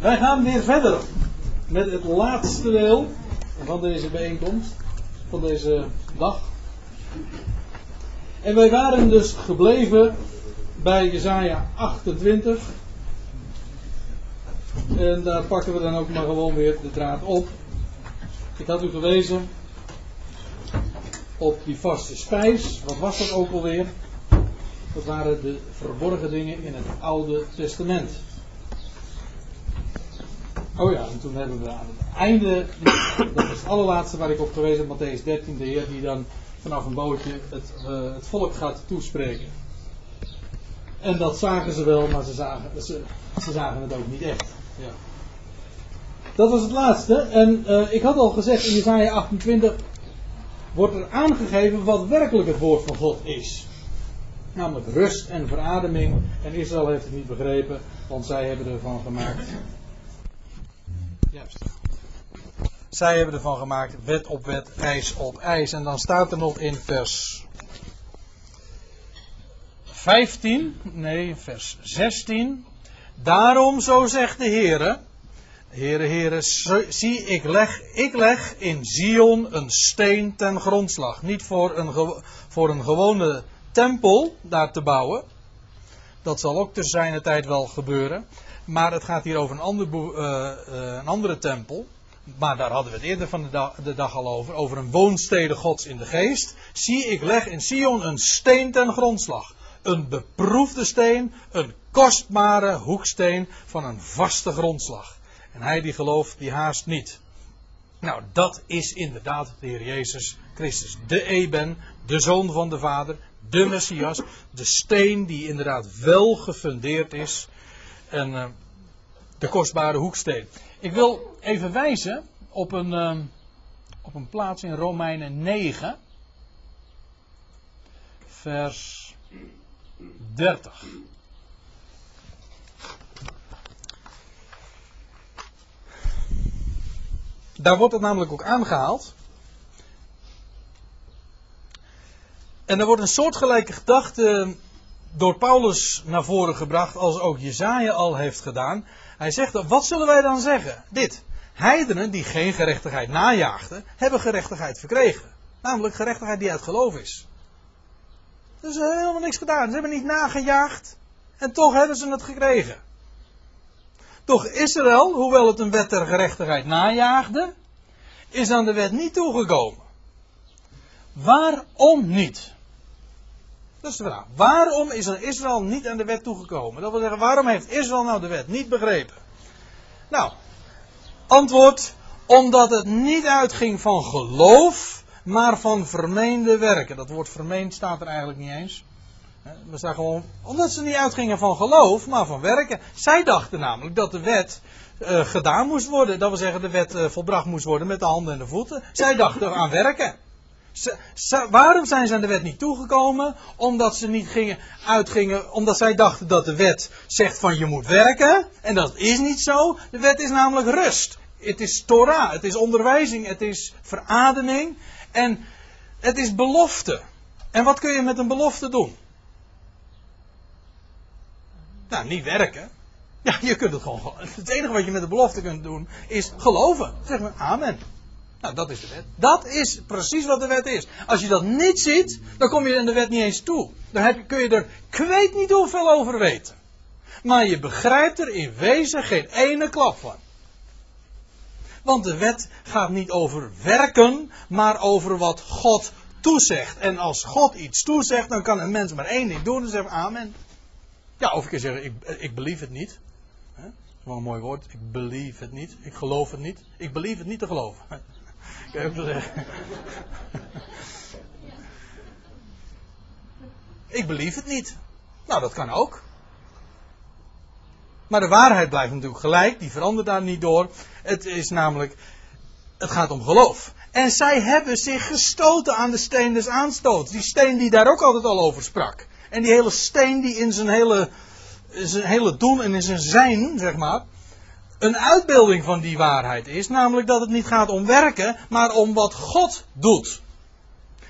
Wij gaan weer verder met het laatste deel van deze bijeenkomst, van deze dag. En wij waren dus gebleven bij Jesaja 28. En daar pakken we dan ook maar gewoon weer de draad op. Ik had u gewezen op die vaste spijs. Wat was dat ook alweer? Dat waren de verborgen dingen in het Oude Testament. Oh ja, en toen hebben we aan het einde, dat is het allerlaatste waar ik op gewezen heb, Matthäus 13, de Heer die dan vanaf een bootje het, uh, het volk gaat toespreken. En dat zagen ze wel, maar ze zagen, ze, ze zagen het ook niet echt. Ja. Dat was het laatste. En uh, ik had al gezegd in Jesaja 28 wordt er aangegeven wat werkelijk het woord van God is. Namelijk rust en verademing. En Israël heeft het niet begrepen, want zij hebben ervan gemaakt. Zij hebben ervan gemaakt wet op wet, ijs op ijs. En dan staat er nog in vers 15, nee, vers 16. Daarom, zo zegt de Heer. Heere, Heere, zie, ik leg, ik leg in Zion een steen ten grondslag. Niet voor een, voor een gewone tempel daar te bouwen. Dat zal ook te zijn tijd wel gebeuren. Maar het gaat hier over een, ander, uh, uh, een andere tempel. Maar daar hadden we het eerder van de dag, de dag, al over. Over een woonstede gods in de geest. Zie, ik leg in Sion een steen ten grondslag. Een beproefde steen. Een kostbare hoeksteen van een vaste grondslag. En hij die gelooft, die haast niet. Nou, dat is inderdaad de Heer Jezus Christus. De Eben, de Zoon van de Vader, de Messias. De steen die inderdaad wel gefundeerd is. En uh, de kostbare hoeksteen. Ik wil even wijzen op een, uh, op een plaats in Romeinen 9. Vers 30. Daar wordt het namelijk ook aangehaald. En er wordt een soortgelijke gedachte door Paulus naar voren gebracht, als ook Jezaja al heeft gedaan. Hij zegt, wat zullen wij dan zeggen? Dit. Heidenen die geen gerechtigheid najaagden, hebben gerechtigheid verkregen. Namelijk gerechtigheid die uit geloof is. Ze hebben helemaal niks gedaan. Ze hebben niet nagejaagd. En toch hebben ze het gekregen. Toch Israël, hoewel het een wet ter gerechtigheid najaagde, is aan de wet niet toegekomen. Waarom niet? Vraag. Waarom is er Israël niet aan de wet toegekomen? Dat wil zeggen, waarom heeft Israël nou de wet niet begrepen? Nou, antwoord, omdat het niet uitging van geloof, maar van vermeende werken. Dat woord vermeend staat er eigenlijk niet eens. We staan gewoon, omdat ze niet uitgingen van geloof, maar van werken. Zij dachten namelijk dat de wet uh, gedaan moest worden. Dat wil zeggen, de wet uh, volbracht moest worden met de handen en de voeten. Zij dachten aan werken. Ze, waarom zijn ze aan de wet niet toegekomen? Omdat ze niet gingen, uitgingen, omdat zij dachten dat de wet zegt van je moet werken. En dat is niet zo. De wet is namelijk rust. Het is Torah, het is onderwijzing, het is verademing. En het is belofte. En wat kun je met een belofte doen? Nou, niet werken. Ja, je kunt het gewoon. Het enige wat je met de belofte kunt doen is geloven. Zeg maar amen. Nou, dat is de wet. Dat is precies wat de wet is. Als je dat niet ziet, dan kom je in de wet niet eens toe. Dan heb kun je er, ik weet niet hoeveel over weten. Maar je begrijpt er in wezen geen ene klap van. Want de wet gaat niet over werken, maar over wat God toezegt. En als God iets toezegt, dan kan een mens maar één ding doen en zeggen amen. Ja, of ik kan zeggen, ik, ik believe het niet. Dat is wel een mooi woord. Ik believe het niet. Ik geloof het niet. Ik believe het niet te geloven. Kan wel zeggen. ik believe het niet. Nou, dat kan ook. Maar de waarheid blijft natuurlijk gelijk. Die verandert daar niet door. Het is namelijk, het gaat om geloof. En zij hebben zich gestoten aan de steen des aanstoots. Die steen die daar ook altijd al over sprak. En die hele steen die in zijn hele, zijn hele doen en in zijn zijn, zeg maar, een uitbeelding van die waarheid is. Namelijk dat het niet gaat om werken, maar om wat God doet.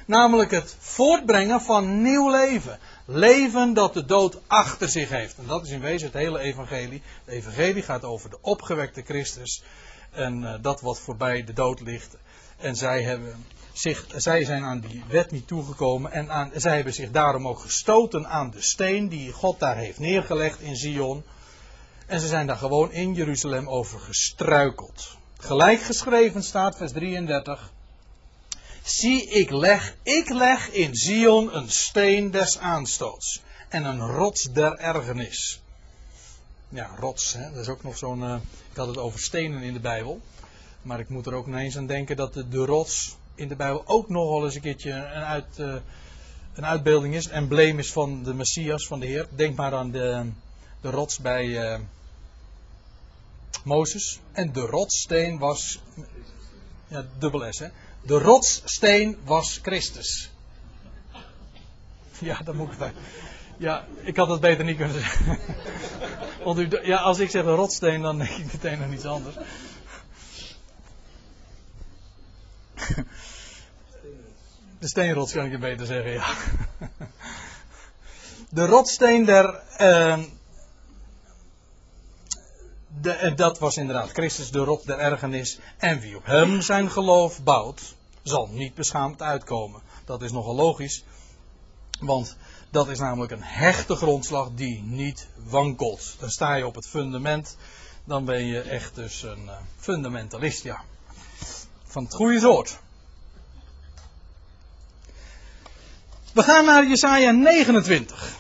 Namelijk het voortbrengen van nieuw leven. Leven dat de dood achter zich heeft. En dat is in wezen het hele evangelie. Het evangelie gaat over de opgewekte Christus. En uh, dat wat voorbij de dood ligt. En zij, hebben zich, zij zijn aan die wet niet toegekomen. En aan, zij hebben zich daarom ook gestoten aan de steen die God daar heeft neergelegd in Zion. En ze zijn daar gewoon in Jeruzalem over gestruikeld. Gelijk geschreven staat, vers 33. Zie, ik leg, ik leg in Zion een steen des aanstoots. En een rots der ergernis. Ja, rots, hè? dat is ook nog zo'n. Uh, ik had het over stenen in de Bijbel. Maar ik moet er ook ineens aan denken dat de, rots in de Bijbel ook nog wel eens een keertje een, uit, uh, een uitbeelding is. Een embleem is van de Messias, van de Heer. Denk maar aan de, de rots bij uh, Mozes. En de rotssteen was. Ja, dubbel S, hè? De rotssteen was Christus. Ja, dat moet ik bij. Ja, ik had dat beter niet kunnen zeggen. Want u, ja, als ik zeg een rotsteen, dan denk ik meteen aan iets anders. De steenrots kan ik je beter zeggen, ja. De rotsteen der. Uh, de, en dat was inderdaad Christus, de rot der ergernis. En wie op hem zijn geloof bouwt, zal niet beschaamd uitkomen. Dat is nogal logisch. Want dat is namelijk een hechte grondslag die niet wankelt. Dan sta je op het fundament. Dan ben je echt dus een uh, fundamentalist, ja. Van het goede soort. We gaan naar Jesaja 29.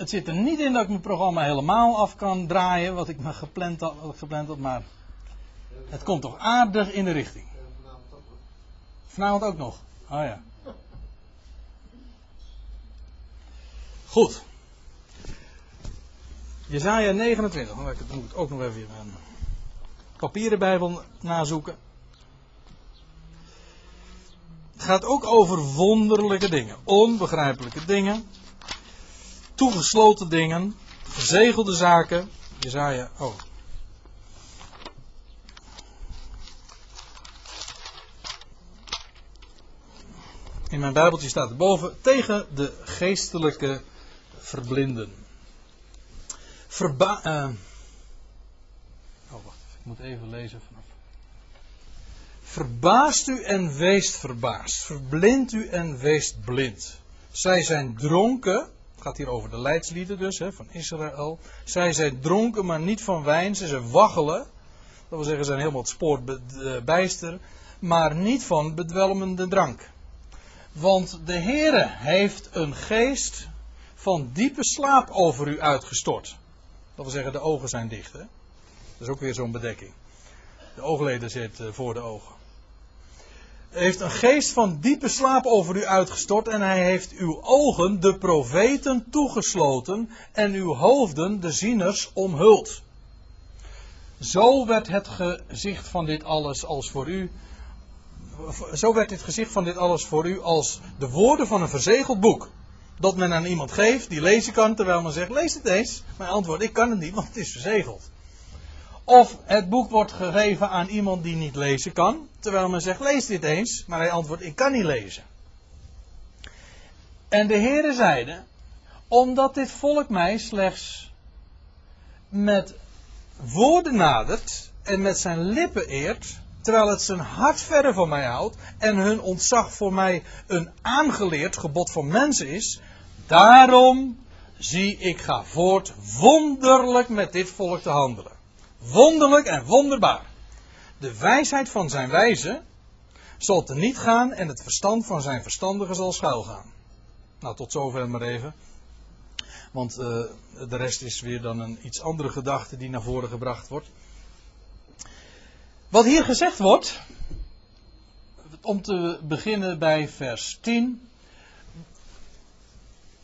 Het zit er niet in dat ik mijn programma helemaal af kan draaien, wat ik me gepland had, gepland had maar het komt toch aardig in de richting. Vanavond ook nog. Oh ja. Goed. Jezaja 29. Dan moet ik ook nog even een papieren Bijbel nazoeken. Het gaat ook over wonderlijke dingen. Onbegrijpelijke dingen. Toegesloten dingen. Verzegelde zaken. Jezaja. Oh, In mijn Bijbeltje staat erboven tegen de geestelijke verblinden. Verba uh... Oh, wacht, ik moet even lezen vanaf. Verbaast u en weest verbaasd. Verblind u en weest blind. Zij zijn dronken. Het gaat hier over de leidslieden dus, hè, van Israël. Zij zijn dronken, maar niet van wijn. Ze zijn waggelen. Dat wil zeggen, ze zijn helemaal het spoor eh, bijster. Maar niet van bedwelmende drank. Want de Heere heeft een geest van diepe slaap over u uitgestort. Dat wil zeggen, de ogen zijn dicht. Hè? Dat is ook weer zo'n bedekking. De oogleden zitten voor de ogen. Heeft een geest van diepe slaap over u uitgestort en hij heeft uw ogen, de profeten, toegesloten en uw hoofden, de zieners, omhuld. Zo werd het gezicht van dit alles als voor u zo werd dit gezicht van dit alles voor u als de woorden van een verzegeld boek. Dat men aan iemand geeft die lezen kan, terwijl men zegt: lees het eens. Mijn antwoord: ik kan het niet, want het is verzegeld. Of het boek wordt gegeven aan iemand die niet lezen kan, terwijl men zegt: lees dit eens. Maar hij antwoordt: ik kan niet lezen. En de Heere zeide: omdat dit volk mij slechts met woorden nadert en met zijn lippen eert, terwijl het zijn hart verre van mij houdt en hun ontzag voor mij een aangeleerd gebod van mensen is, daarom zie ik ga voort wonderlijk met dit volk te handelen. Wonderlijk en wonderbaar. De wijsheid van zijn wijze zal te niet gaan en het verstand van zijn verstandigen zal schuilgaan. Nou, tot zover maar even. Want uh, de rest is weer dan een iets andere gedachte die naar voren gebracht wordt. Wat hier gezegd wordt, om te beginnen bij vers 10,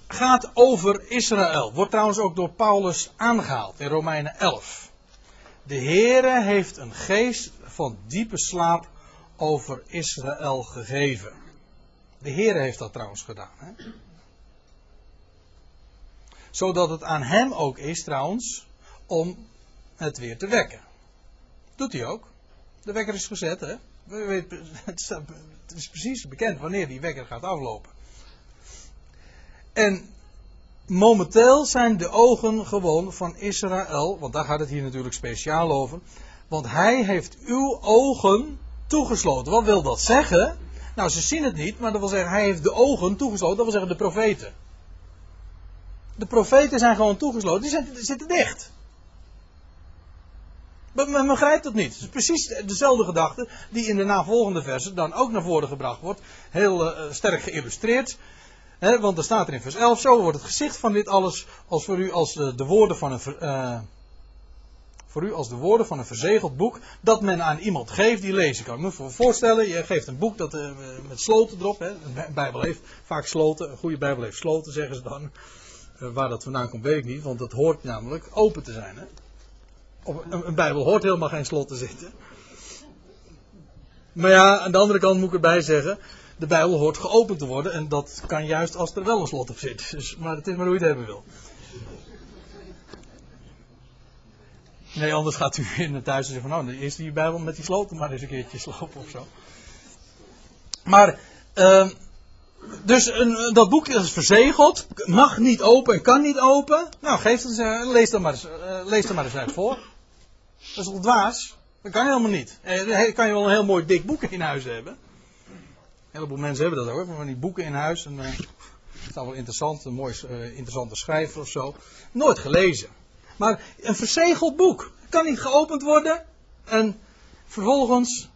gaat over Israël. Wordt trouwens ook door Paulus aangehaald in Romeinen 11. De Heere heeft een geest van diepe slaap over Israël gegeven. De Heere heeft dat trouwens gedaan. Hè? Zodat het aan hem ook is trouwens om het weer te wekken. Doet hij ook. De wekker is gezet, hè? Het is precies bekend wanneer die wekker gaat aflopen. En momenteel zijn de ogen gewoon van Israël, want daar gaat het hier natuurlijk speciaal over. Want hij heeft uw ogen toegesloten. Wat wil dat zeggen? Nou, ze zien het niet, maar dat wil zeggen, hij heeft de ogen toegesloten. Dat wil zeggen, de profeten. De profeten zijn gewoon toegesloten, die, die zitten dicht. Men begrijpt dat niet. Het is precies dezelfde gedachte die in de navolgende versen dan ook naar voren gebracht wordt. Heel uh, sterk geïllustreerd. Want er staat er in vers 11, zo wordt het gezicht van dit alles als voor u als de, de woorden van een, uh, voor u als de woorden van een verzegeld boek dat men aan iemand geeft die lezen kan. Ik moet me voorstellen, je geeft een boek dat, uh, met sloten erop. Hè. Een Bijbel heeft vaak sloten, een goede Bijbel heeft sloten, zeggen ze dan. Uh, waar dat vandaan komt, weet ik niet, want dat hoort namelijk open te zijn. Een, een, Bijbel hoort helemaal geen slot te zitten. Maar ja, aan de andere kant moet ik erbij zeggen, de Bijbel hoort geopend te worden en dat kan juist als er wel een slot op zit. Dus, maar het is maar hoe je het hebben wil. Nee, anders gaat u in het thuis en zeggen van nou, eerst die Bijbel met die sloten maar eens een keertje slopen of zo. Maar, uh, dus een, dat boek is verzegeld, mag niet open en kan niet open. Nou, geef het, uh, lees, er maar eens, uh, lees er maar eens uit voor. Dat is toch dwaas? Dat kan helemaal niet. Eh, kan je wel een heel mooi dik boek in huis hebben. Heleboel mensen hebben dat ook, van die boeken in huis. En, uh, het is wel interessant, een mooi interessante schrijver of zo. Nooit gelezen. Maar een verzegeld boek kan niet geopend worden. En vervolgens,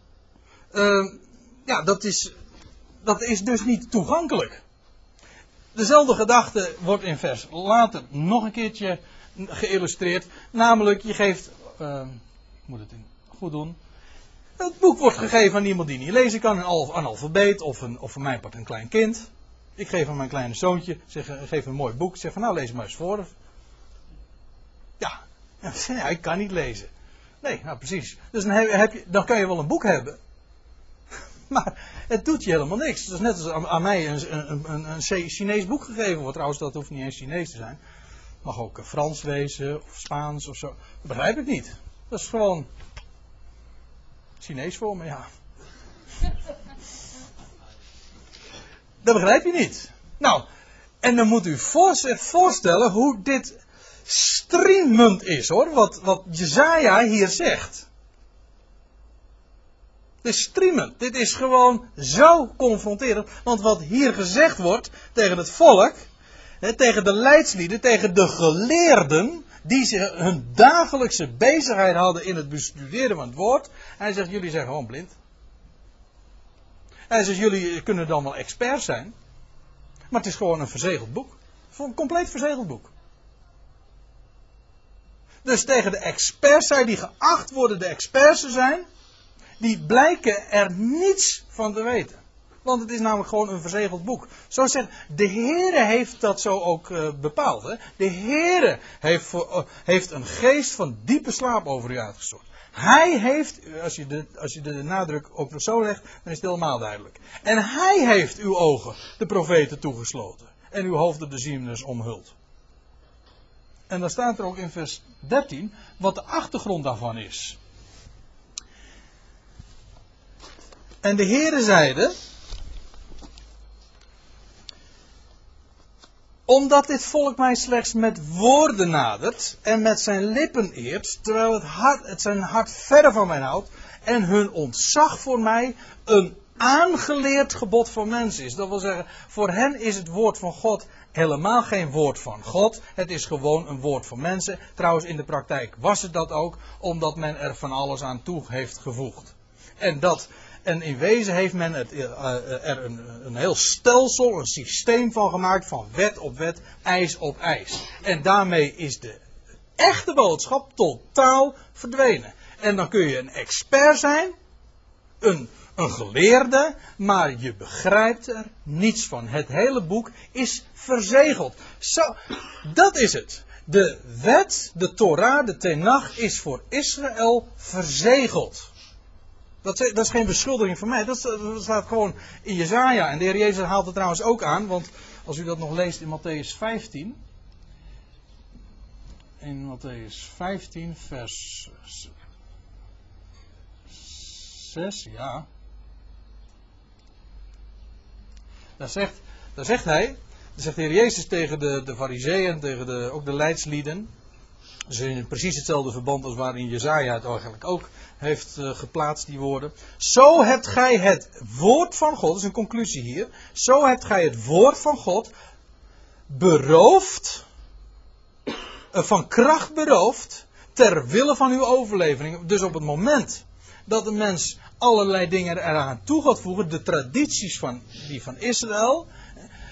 uh, ja, dat is, dat is dus niet toegankelijk. Dezelfde gedachte wordt in vers later nog een keertje geïllustreerd. Namelijk, je geeft, ik moet het goed doen. Het boek wordt gegeven aan iemand die niet lezen kan, een analfabeet of, een, of voor mijn part een klein kind. Ik geef aan mijn kleine zoontje, zeg, geef een mooi boek, zeg van nou lees maar eens voor. Ja, ja, ik kan niet lezen. Nee, nou precies. Dus dan, heb je, dan kan je wel een boek hebben. Maar het doet je helemaal niks. Dat is net als aan, mij een, een, een, een, Chinees boek gegeven wordt. Trouwens, dat hoeft niet eens Chinees te zijn. Mag ook eh, Frans wezen of Spaans of zo. Dat begrijp ik niet. Dat is gewoon Chinees voor me, ja. Dat begrijp je niet. Nou, en dan moet u zich voorstellen hoe dit streamend is hoor, wat, wat Jezaja hier zegt. Dit is streamend. Dit is gewoon zo confronterend. Want wat hier gezegd wordt tegen het volk, hè, tegen de leidslieden, tegen de geleerden, die ze hun dagelijkse bezigheid hadden in het bestuderen van het woord. Hij zegt, jullie zijn gewoon blind. Hij zegt, jullie kunnen dan wel experts zijn. Maar het is gewoon een verzegeld boek. Een compleet verzegeld boek. Dus tegen de experts zijn die geacht worden de experts te zijn, die blijken er niets van te weten. Want het is namelijk gewoon een verzegeld boek. Zo zegt, de Heere heeft dat zo ook uh, bepaald. Hè? De Heere heeft, uh, heeft een geest van diepe slaap over u uitgestort. Hij heeft, als je, de, als je de nadruk nog zo legt, dan is het helemaal duidelijk. En hij heeft uw ogen, de profeten, toegesloten. En uw hoofden de ziemers omhuld. En dan staat er ook in vers 13 wat de achtergrond daarvan is. En de Heere zeide. Omdat dit volk mij slechts met woorden nadert en met zijn lippen eert, terwijl het, hart, het zijn hart verre van mij houdt en hun ontzag voor mij een aangeleerd gebod van mensen is. Dat wil zeggen, voor hen is het woord van God helemaal geen woord van God. Het is gewoon een woord van mensen. Trouwens, in de praktijk was het dat ook, omdat men er van alles aan toe heeft gevoegd. En dat. En in wezen heeft men het, uh, er een, een, heel stelsel, een systeem van gemaakt, van wet op wet, ijs op ijs. En daarmee is de echte boodschap totaal verdwenen. En dan kun je een expert zijn, een een geleerde, maar je begrijpt er niets van. Het hele boek is verzegeld. Zo, dat is het. De wet, de Torah, de Tenach is voor Israël verzegeld. Eh, dat, is geen beschuldiging van mij. Eh, dat, staat gewoon in Jezaja. En de Heer Jezus haalt het trouwens ook aan. Want als u dat nog leest in Matthäus 15. In Matthäus 15 vers 6. Ja. Daar zegt, daar zegt hij. Dan zegt de Heer Jezus tegen de, de fariseeën. Tegen de, ook de leidslieden. Is in precies hetzelfde verband als waarin Jezaja het eigenlijk ook heeft uh, geplaatst, die woorden. Zo hebt gij het woord van God, dat is een conclusie hier. Zo hebt gij het woord van God beroofd, uh, van kracht beroofd, ter wille van uw overlevering. Dus op het moment dat een mens allerlei dingen eraan toe gaat voegen, de tradities van, die van Israël,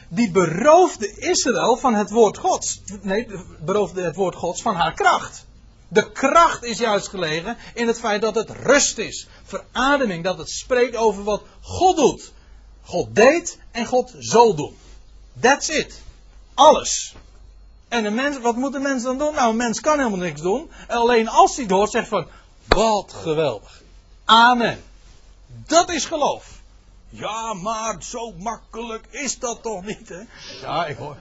die beroofde Israël van het woord Gods. Nee, beroofde het woord Gods van haar kracht. De kracht is juist gelegen in het feit dat het rust is, verademing, dat het spreekt over wat God doet. God deed en God zal doen. That's it. Alles. En een mens, wat moet een mens dan doen? Nou, een mens kan helemaal niks doen. Alleen als hij het hoort, zegt van, wat geweldig. Amen. Dat is geloof. Ja, maar zo makkelijk is dat toch niet, hè? Ja, ik hoor.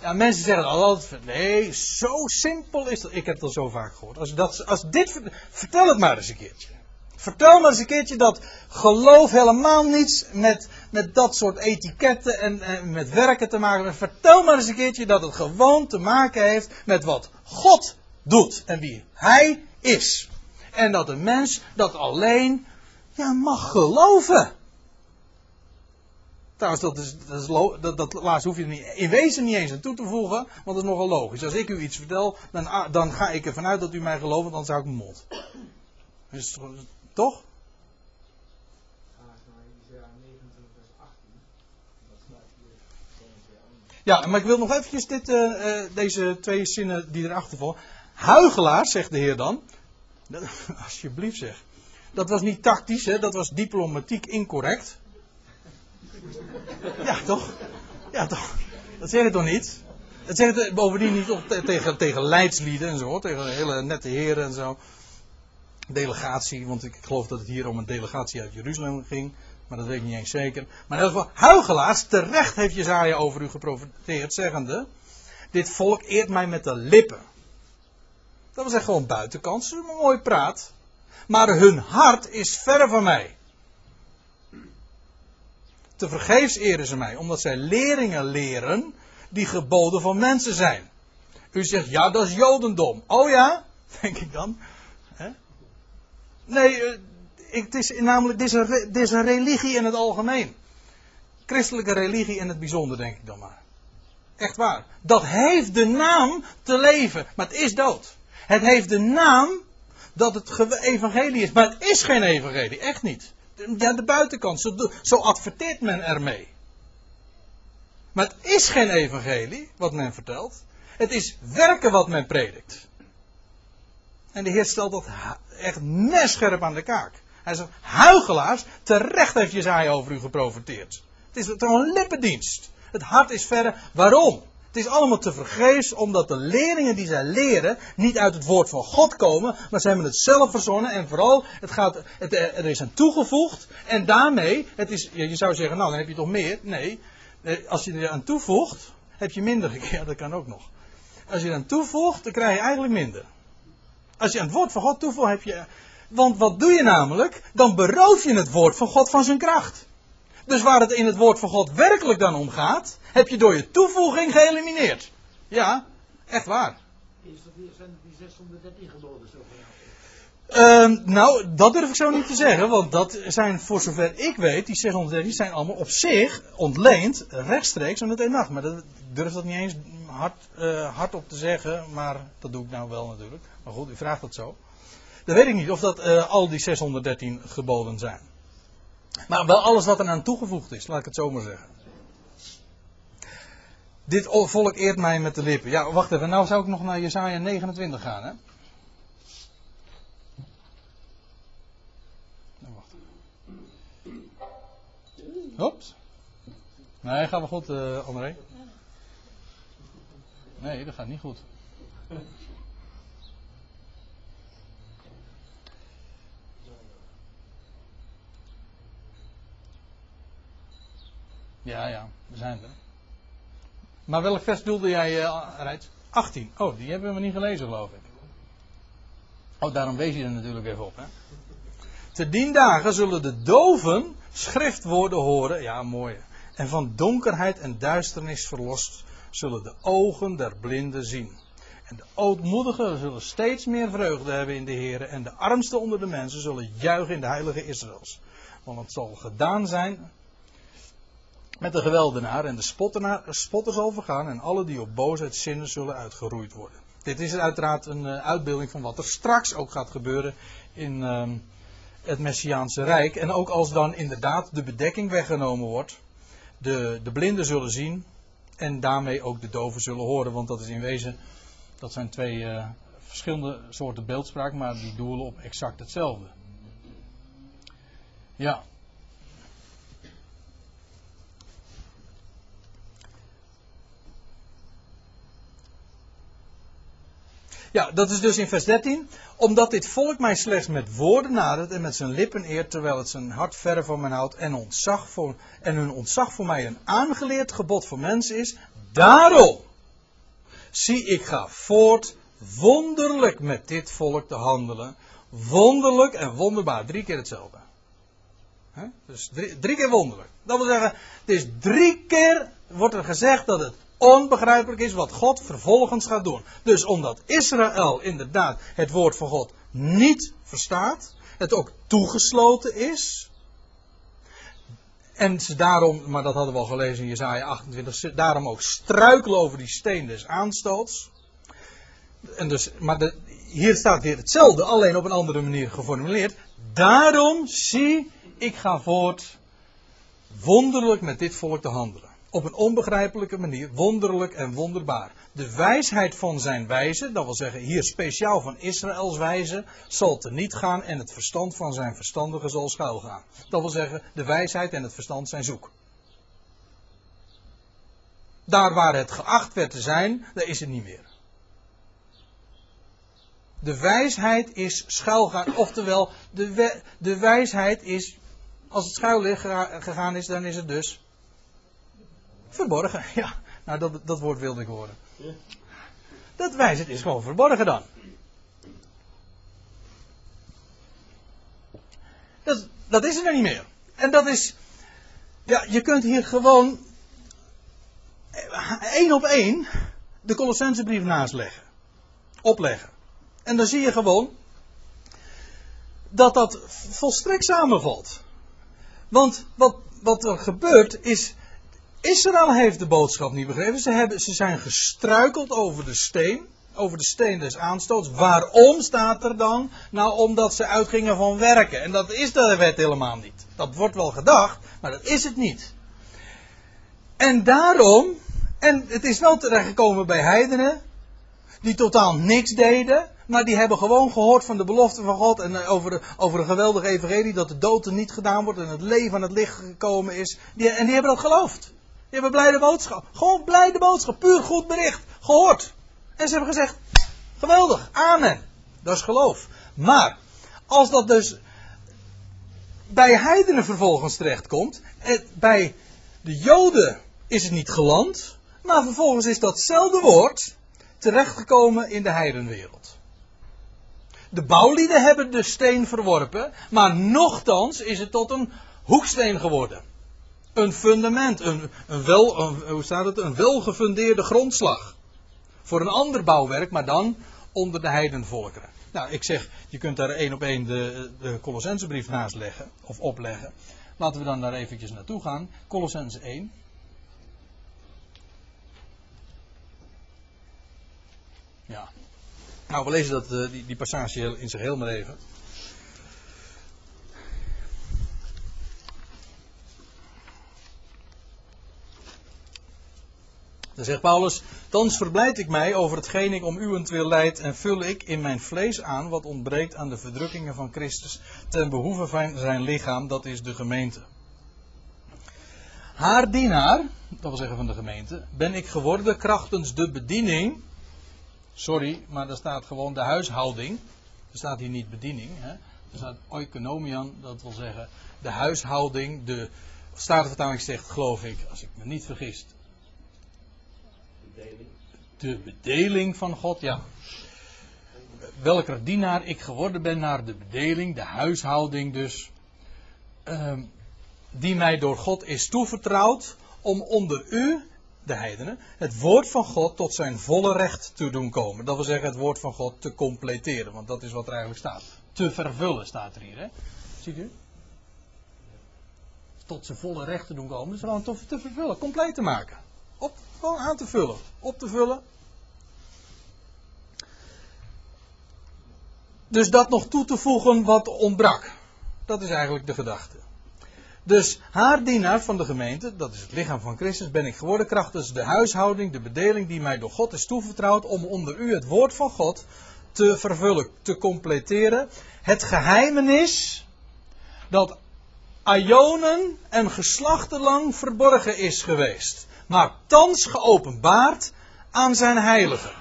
Ja, mensen zeggen altijd, nee, zo simpel is dat. Ik heb al zo vaak gehoord. Als, dat, als dit, vertel het maar eens een keertje. Vertel maar eens een keertje dat geloof helemaal niets met, met dat soort etiketten en, en met werken te maken heeft. Vertel maar eens een keertje dat het gewoon te maken heeft met wat God doet en wie Hij is. En dat een mens dat alleen ja, mag geloven. Trouwens, dat, is, dat, dat, dat laatste hoef je er niet, in wezen niet eens aan toe te voegen, want dat is nogal logisch. Als ik u iets vertel, dan, ah, dan ga ik ervan uit dat u mij gelooft, want anders hou ik mijn mond. Dus, toch? Ja, maar ik wil nog eventjes dit, uh, uh, deze twee zinnen die erachter volgen. Huigelaar, zegt de Heer dan. Alsjeblieft zeg. Dat was niet tactisch, hè, dat was diplomatiek incorrect. Ja, toch? Ja, toch? Dat zeg je toch niet? Dat zeg je bovendien niet tegen, tegen leidslieden en zo, tegen hele nette heren en zo. Delegatie, want ik geloof dat het hier om een delegatie uit Jeruzalem ging. Maar dat weet ik niet eens zeker. Maar in ieder geval, terecht heeft Jezaja over u geprofiteerd, zeggende... Dit volk eert mij met de lippen. Dat was echt gewoon buitenkant, een mooi praat. Maar hun hart is ver van mij. Te vergeefs eren ze mij, omdat zij leringen leren die geboden van mensen zijn. U zegt, ja, dat is Jodendom. Oh ja, denk ik dan. Nee, eh, het is namelijk, dit dit is een religie in het algemeen. Christelijke religie in het bijzonder, denk ik dan maar. Echt waar. Dat heeft de naam te leven, maar het is dood. Het heeft de naam dat het evangelie is, maar het is geen evangelie, echt niet. Ja, de buitenkant, zo, zo adverteert men ermee. Maar het is geen evangelie, wat men vertelt. Het is werken wat men predikt. En de Heer stelt dat echt scherp aan de kaak. Hij zegt, huigelaars, terecht heeft Jezaja over u geprofiteerd. Het is toch een lippendienst. Het hart is verre. Waarom? Het is allemaal te vergeefs, omdat de leerlingen die zij leren niet uit het woord van God komen, maar ze hebben het zelf verzonnen en vooral, het gaat, het, er is aan toegevoegd en daarmee, het is, je zou zeggen, nou dan heb je toch meer? Nee, eh, als je er aan toevoegt, heb je minder gekregen, dat kan ook nog. Als je er aan toevoegt, dan krijg je eigenlijk minder. Als je aan het woord van God toevoegt, heb je, want wat doe je namelijk? Dan beroof je het woord van God van zijn kracht. Dus waar het in het woord van God werkelijk dan om gaat, heb je door je toevoeging geëlimineerd. Ja, echt waar. Is dat hier, zijn die 613 geboden zo uh, nou, dat durf ik zo niet te zeggen, want dat zijn voor zover ik weet, die 613 zijn allemaal op zich ontleend rechtstreeks aan het nacht. Maar dat durf dat niet eens hard, uh, hard op te zeggen, maar dat doe ik nou wel natuurlijk. Maar goed, u vraagt dat zo. Dan weet ik niet of dat uh, al die 613 geboden zijn. Maar wel alles wat er aan toegevoegd is, laat ik het zo maar zeggen. Dit volk eert mij met de lippen. Ja, wacht even. Nou zou ik nog naar Jesaja 29 gaan, hè? Nou, wacht. Hops. Nee, gaat wel goed, uh, André. Nee, dat gaat niet goed. Ja, ja, we zijn er. Maar welk vers doelde jij, uh, 18. Oh, die hebben we niet gelezen, geloof ik. Oh, daarom wees je er natuurlijk even op, hè. Te dien dagen zullen de doven schriftwoorden horen. Ja, mooi. En van donkerheid en duisternis verlost zullen de ogen der blinden zien. En de ootmoedigen zullen steeds meer vreugde hebben in de Heer. En de armsten onder de mensen zullen juichen in de heilige Israëls. Want het zal gedaan zijn met de geweldenaar en de spotter zal vergaan. En alle die op boosheid zinnen zullen uitgeroeid worden. Dit is uiteraard een uh, uitbeelding van wat er straks ook gaat gebeuren in uh, het Messiaanse Rijk. En ook als dan inderdaad de bedekking weggenomen wordt. De, de blinden zullen zien. En daarmee ook de doven zullen horen. Want dat is in wezen dat zijn twee uh, verschillende soorten beeldspraak, maar die doelen op exact hetzelfde. Ja. Ja, dat is dus in vers 13. Omdat dit volk mij slechts met woorden nadert en met zijn lippen eert, terwijl het zijn hart verre van mij houdt en, ontzag voor, en hun ontzag voor mij een aangeleerd gebod voor mensen is. Daarom Zie, ik ga voort wonderlijk met dit volk te handelen. Wonderlijk en wonderbaar. Drie keer hetzelfde. Dus drie, drie, keer wonderlijk. Dat wil zeggen, het is drie keer wordt er gezegd dat het onbegrijpelijk is wat God vervolgens gaat doen. Dus omdat Israël inderdaad het woord van God niet verstaat, het ook toegesloten is, en ze daarom, maar dat hadden we al gelezen in Jezaja 28, ze daarom ook struikelen over die steen des aanstoots. En dus, maar de, hier staat weer hetzelfde, alleen op een andere manier geformuleerd. Daarom zie, ik ga voort wonderlijk met dit volk te handelen. Op een onbegrijpelijke manier, wonderlijk en wonderbaar. De wijsheid van zijn wijze, dat wil zeggen hier speciaal van Israëls wijze, zal niet gaan en het verstand van zijn verstandigen zal schuilgaan. Dat wil zeggen, de wijsheid en het verstand zijn zoek. Daar waar het geacht werd te zijn, daar is het niet meer. De wijsheid is schuilgaan, oftewel, de, de wijsheid is, als het schuil gegaan is, dan is het dus verborgen. Ja, nou dat, dat woord wilde ik horen. Dat wijsheid is gewoon verborgen dan. Dat, dat is er dan niet meer. En dat is. Ja, je kunt hier gewoon. één op één. de Colossensebrief naast leggen. Opleggen. En dan zie je gewoon. dat dat volstrekt samenvalt. Want wat, wat er gebeurt is. Israël heeft de boodschap niet begrepen. Ze, hebben, ze zijn gestruikeld over de steen. Over de steen des aanstoots. Waarom staat er dan? Nou, omdat ze uitgingen van werken. En dat is de wet helemaal niet. Dat wordt wel gedacht, maar dat is het niet. En daarom, en het is wel terechtgekomen bij heidenen, die totaal niks deden, maar die hebben gewoon gehoord van de belofte van God en eh, over de, over de geweldige evangelie dat de dood er niet gedaan wordt en het leven aan het licht gekomen is. Die, en die hebben dat geloofd. Die hebben blijde boodschap. Gewoon blijde boodschap. Puur goed bericht. Gehoord. En ze hebben gezegd: geweldig, amen. Dat is geloof. Maar, als dat dus bij heidenen vervolgens terechtkomt, bij de Joden is het niet geland, maar vervolgens is datzelfde woord terechtgekomen in de heidenwereld. De bouwlieden hebben de steen verworpen, maar nochtans is het tot een hoeksteen geworden een fundament, een, een wel, hoe staat het, een welgefundeerde grondslag. Voor een ander bouwwerk, maar dan onder de heidenvolkeren. Nou, ik zeg, je kunt daar één op één de, de Colossensebrief naast leggen, of opleggen. Laten we dan daar eventjes naartoe gaan. Colossense 1. Ja. Nou, we lezen dat, eh, die, die passage in zich heel maar even. Dan zegt Paulus, thans verblijd ik mij over hetgeen ik om uwentwil leid en vul ik in mijn vlees aan wat ontbreekt aan de verdrukkingen van Christus ten behoeve van zijn lichaam, dat is de gemeente. Haar dienaar, dat wil zeggen van de gemeente, ben ik geworden krachtens de bediening. Sorry, maar daar staat gewoon de huishouding. Er staat hier niet bediening. Hè? Er staat oikonomian, dat wil zeggen de huishouding. De Statenvertaling zegt, geloof ik, als ik me niet vergis, de bedeling van God, ja. Welker dienaar ik geworden ben naar de bedeling, de huishouding dus. Uh, die mij door God is toevertrouwd om onder u, de heidenen, het woord van God tot zijn volle recht te doen komen. Dat wil zeggen het woord van God te completeren, want dat is wat er eigenlijk staat. Te vervullen staat er hier, hè? Ziet u? Tot zijn volle recht te doen komen, dus gewoon te vervullen, compleet te maken. Op, gewoon aan te vullen, op te vullen. Dus dat nog toe te voegen wat ontbrak. Dat is eigenlijk de gedachte. Dus haar dienaar van de gemeente, dat is het lichaam van Christus, ben ik geworden krachtens de huishouding, de bedeling die mij door God is toevertrouwd, om onder u het woord van God te vervullen, te completeren. Het geheimenis dat aionen en geslachten lang verborgen is geweest, maar thans geopenbaard aan zijn heiligen.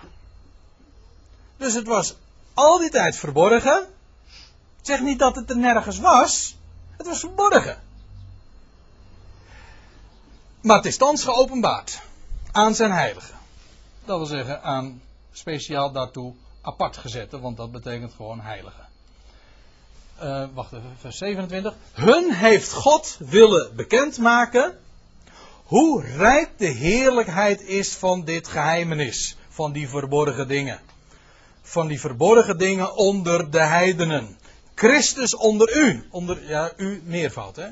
Dus het was al die tijd verborgen. Zeg niet dat het er nergens was. Het was verborgen. Maar het is thans geopenbaard aan zijn heiligen. Dat wil zeggen aan speciaal daartoe apart gezette, want dat betekent gewoon heilige. Uh, wacht even, vers 27. Hun heeft God willen bekendmaken hoe rijk de heerlijkheid is van dit geheimenis, van die verborgen dingen. Van die verborgen dingen onder de heidenen. Christus onder u, onder, ja, u meervoud hè.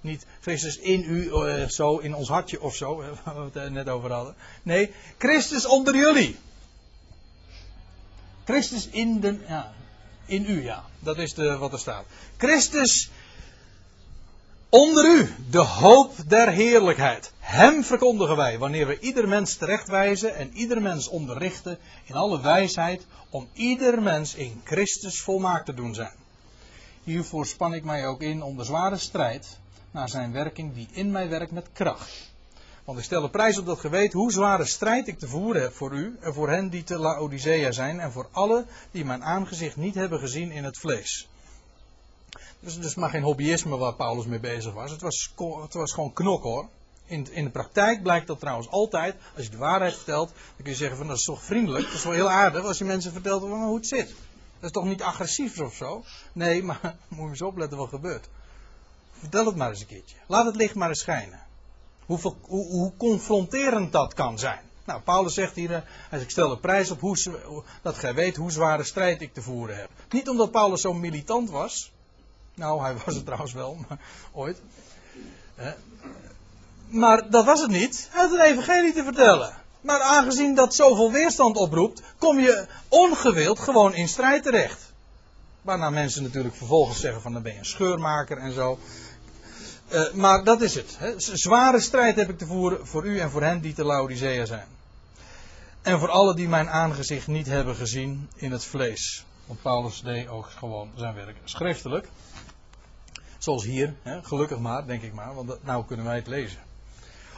Niet Christus in u, uh, zo in ons hartje of zo, waar we het er net over hadden. Nee, Christus onder jullie. Christus in, de, ja, in u, ja. Dat is de, wat er staat. Christus onder u, de hoop der heerlijkheid. Hem verkondigen wij, wanneer we ieder mens terechtwijzen en ieder mens onderrichten in alle wijsheid, om ieder mens in Christus volmaakt te doen zijn. Hiervoor span ik mij ook in om de zware strijd naar zijn werking die in mij werkt met kracht. Want ik stel de prijs op dat ge weet hoe zware strijd ik te voeren heb voor u en voor hen die te Laodicea zijn en voor alle die mijn aangezicht niet hebben gezien in het vlees. Dus is maar geen hobbyisme waar Paulus mee bezig was. Het was, het was gewoon knok hoor. In, in de praktijk blijkt dat trouwens altijd, als je de waarheid vertelt, dan kun je zeggen van dat is toch vriendelijk, dat is wel heel aardig als je mensen vertelt hoe het zit. Dat is toch niet agressief of zo? Nee, maar moet je eens opletten wat gebeurt. Vertel het maar eens een keertje. Laat het licht maar eens schijnen. Hoe, hoe, confronterend dat kan zijn. Nou, Paulus zegt hier, als ik stel een prijs op hoe, dat gij weet hoe zware strijd ik te voeren heb. Niet omdat Paulus zo militant was. Nou, hij was het trouwens wel, maar ooit. Maar dat was het niet. Hij had een evangelie te vertellen. Maar aangezien dat zoveel weerstand oproept, kom je ongewild gewoon in strijd terecht. Waarna mensen natuurlijk vervolgens zeggen van dan ben je een scheurmaker en zo. Uh, maar dat is het. Hè. Zware strijd heb ik te voeren voor u en voor hen die te Laodicea zijn. En voor alle die mijn aangezicht niet hebben gezien in het vlees. Want Paulus deed ook gewoon zijn werk schriftelijk. Zoals hier, hè, gelukkig maar, denk ik maar, want dat, nou kunnen wij het lezen.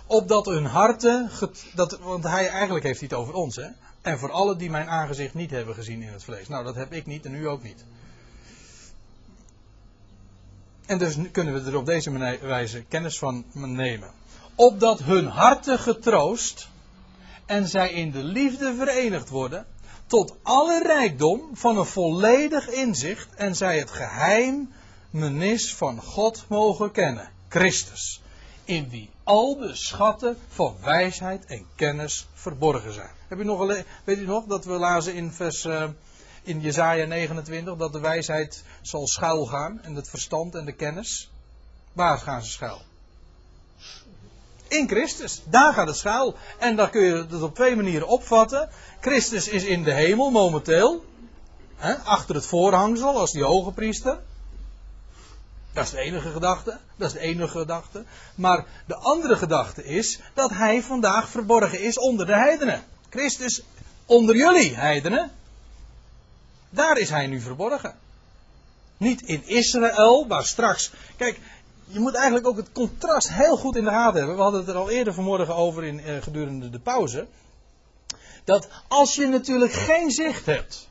Opdat hun harten, dat, want hij eigenlijk heeft het over ons, hè. En voor alle die mijn aangezicht niet hebben gezien in het vlees. Nou, dat heb ik niet en u ook niet. En dus kunnen we er op deze wijze kennis van nemen. Opdat hun harten getroost en zij in de liefde verenigd worden tot alle rijkdom van een volledig inzicht en zij het geheim menis van God mogen kennen, Christus, in wie al de schatten van wijsheid en kennis verborgen zijn. Heb je nog, weet u nog dat we lazen in vers uh, in Jesaja 29 dat de wijsheid zal schuilgaan en het verstand en de kennis. Waar gaan ze schuil? In Christus. Daar gaat het schuil. En daar kun je het op twee manieren opvatten. Christus is in de hemel momenteel. Hè, achter het voorhangsel als die hoge priester. Dat is de enige gedachte. Dat is de enige gedachte. Maar de andere gedachte is dat hij vandaag verborgen is onder de heidenen. Christus onder jullie heidenen. Daar is hij nu verborgen. Niet in Israël, waar straks. Kijk, je moet eigenlijk ook het contrast heel goed in de gaten hebben. We hadden het er al eerder vanmorgen over in, eh, gedurende de pauze. Dat als je natuurlijk geen zicht hebt.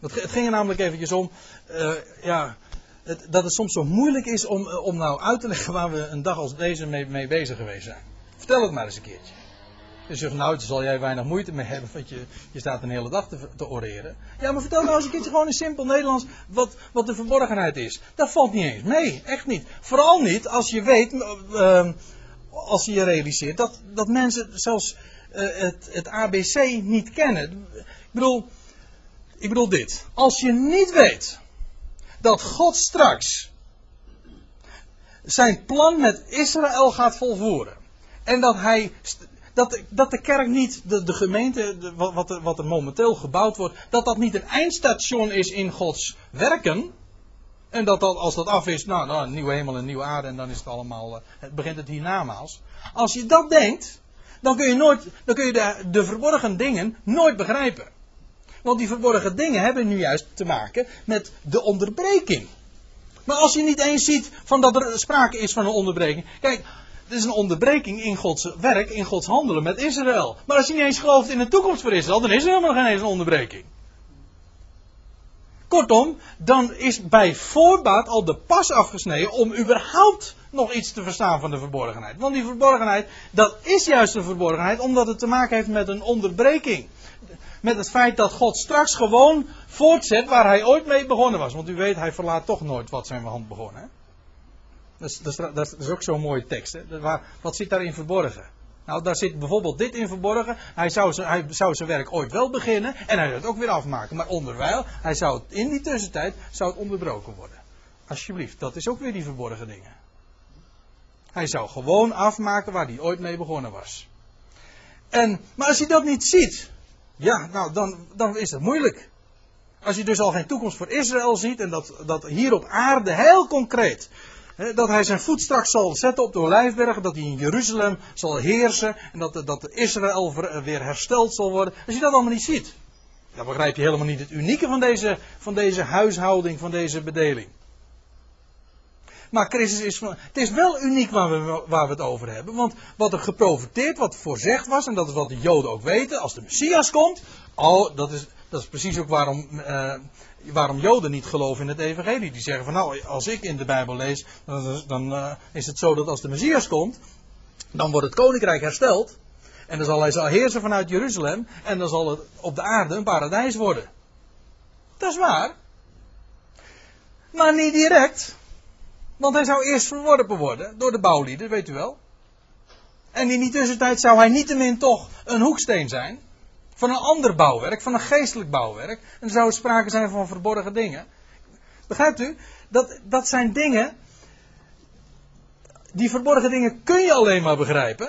Het, het ging er namelijk eventjes om. Uh, ja, dat het soms zo moeilijk is om, eh, om nou uit te leggen waar we een dag als deze mee, mee bezig geweest zijn. Vertel het maar eens een keertje. Je zegt, nou, daar zal jij weinig moeite mee hebben, want je, je staat een hele dag te, te oreren. Ja, maar vertel nou eens een keertje gewoon in simpel Nederlands wat, wat de verborgenheid is. Dat valt niet eens mee, echt niet. Vooral niet als je weet, uh, als je je realiseert, dat, dat mensen zelfs uh, het, het ABC niet kennen. Ik bedoel, ik bedoel dit. Als je niet weet dat God straks zijn plan met Israël gaat volvoeren. En dat hij. Dat, dat de kerk niet, de, gemeente, de, wat, er, wat er momenteel gebouwd wordt, dat dat niet een eindstation is in Gods werken. En dat, dat als dat af is, nou, nou een nieuwe hemel en nieuwe aarde en dan is het allemaal, uh, het begint het hiernamaals. Als je dat denkt, dan kun je, nooit, dan kun je de, de verborgen dingen nooit begrijpen. Want die verborgen dingen hebben nu juist te maken met de onderbreking. Maar als je niet eens ziet van dat er sprake is van een onderbreking. Kijk, het is een onderbreking in Gods werk, in Gods handelen met Israël. Maar als je niet eens gelooft in de toekomst voor Israël, dan is er helemaal geen eens een onderbreking. Kortom, dan is bij voorbaat al de pas afgesneden om überhaupt nog iets te verstaan van de verborgenheid. Want die verborgenheid, dat is juist een verborgenheid omdat het te maken heeft met een onderbreking met het feit dat God straks gewoon voortzet waar hij ooit mee begonnen was. Want u weet, hij verlaat toch nooit wat zijn hand begonnen. Hè? Dat, is, dat, dat, is, ook zo'n mooie tekst. Hè? Wat zit daarin verborgen? Nou, daar zit bijvoorbeeld dit in verborgen. Hij zou, zijn, hij zou zijn werk ooit wel beginnen en hij zou het ook weer afmaken. Maar onderwijl, hij zou het, in die tussentijd zou het onderbroken worden. Alsjeblieft, dat is ook weer die verborgen dingen. Hij zou gewoon afmaken waar hij ooit mee begonnen was. En, maar als hij dat niet ziet, ja, nou dan, dan is het moeilijk. Als je dus al geen toekomst voor Israël ziet en dat, dat hier op aarde heel concreet, dat hij zijn voet straks zal zetten op de Olijfberg, dat hij in Jeruzalem zal heersen en dat, dat Israël weer hersteld zal worden. Als je dat allemaal niet ziet, dan begrijp je helemaal niet het unieke van deze, van deze huishouding, van deze bedeling. Maar Christus is. Het is wel uniek waar we, waar we het over hebben. Want wat er geprofiteerd, wat voorzegd was, en dat is wat de Joden ook weten, als de Messias komt. Oh, dat is, dat is precies ook waarom, uh, waarom Joden niet geloven in het Evangelie. Die zeggen van nou, als ik in de Bijbel lees, dan, dan uh, is het zo dat als de Messias komt, dan wordt het koninkrijk hersteld. En dan zal hij zal heersen vanuit Jeruzalem. En dan zal het op de aarde een paradijs worden. Dat is waar. Maar niet direct. Want hij zou eerst verworpen worden door de bouwlieden, weet u wel. En in die tussentijd zou hij niettemin toch een hoeksteen zijn. Van een ander bouwwerk, van een geestelijk bouwwerk. En er zou sprake zijn van verborgen dingen. Begrijpt u? Dat, dat zijn dingen. Die verborgen dingen kun je alleen maar begrijpen.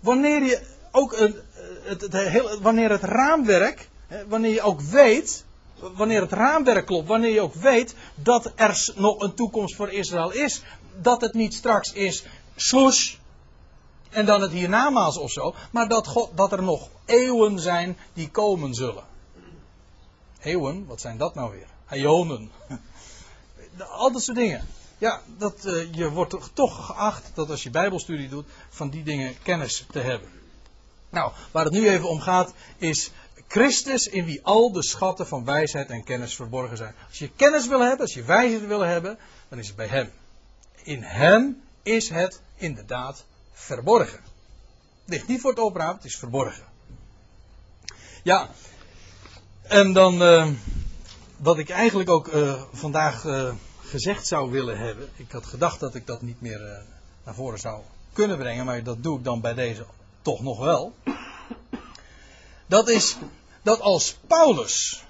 Wanneer je ook een, het, het, het, wanneer het raamwerk, wanneer je ook weet wanneer het raamwerk klopt, wanneer je ook weet dat er nog een toekomst voor Israël is, dat het niet straks is swoosh en dan het hiernamaals of zo, maar dat, God, dat er nog eeuwen zijn die komen zullen. Eeuwen, wat zijn dat nou weer? Ionen. Al dat soort dingen. Ja, dat, uh, je wordt toch geacht dat als je Bijbelstudie doet, van die dingen kennis te hebben. Nou, waar het nu even om gaat, is Christus in wie al de schatten van wijsheid en kennis verborgen zijn. Als je kennis wil hebben, als je wijsheid wil hebben, dan is het bij Hem. In Hem is het inderdaad verborgen. Het ligt niet voor het openraam, het is verborgen. Ja, en dan uh, wat ik eigenlijk ook uh, vandaag uh, gezegd zou willen hebben. Ik had gedacht dat ik dat niet meer naar voren zou kunnen brengen, maar dat doe ik dan bij deze toch nog wel. Dat is dat als Paulus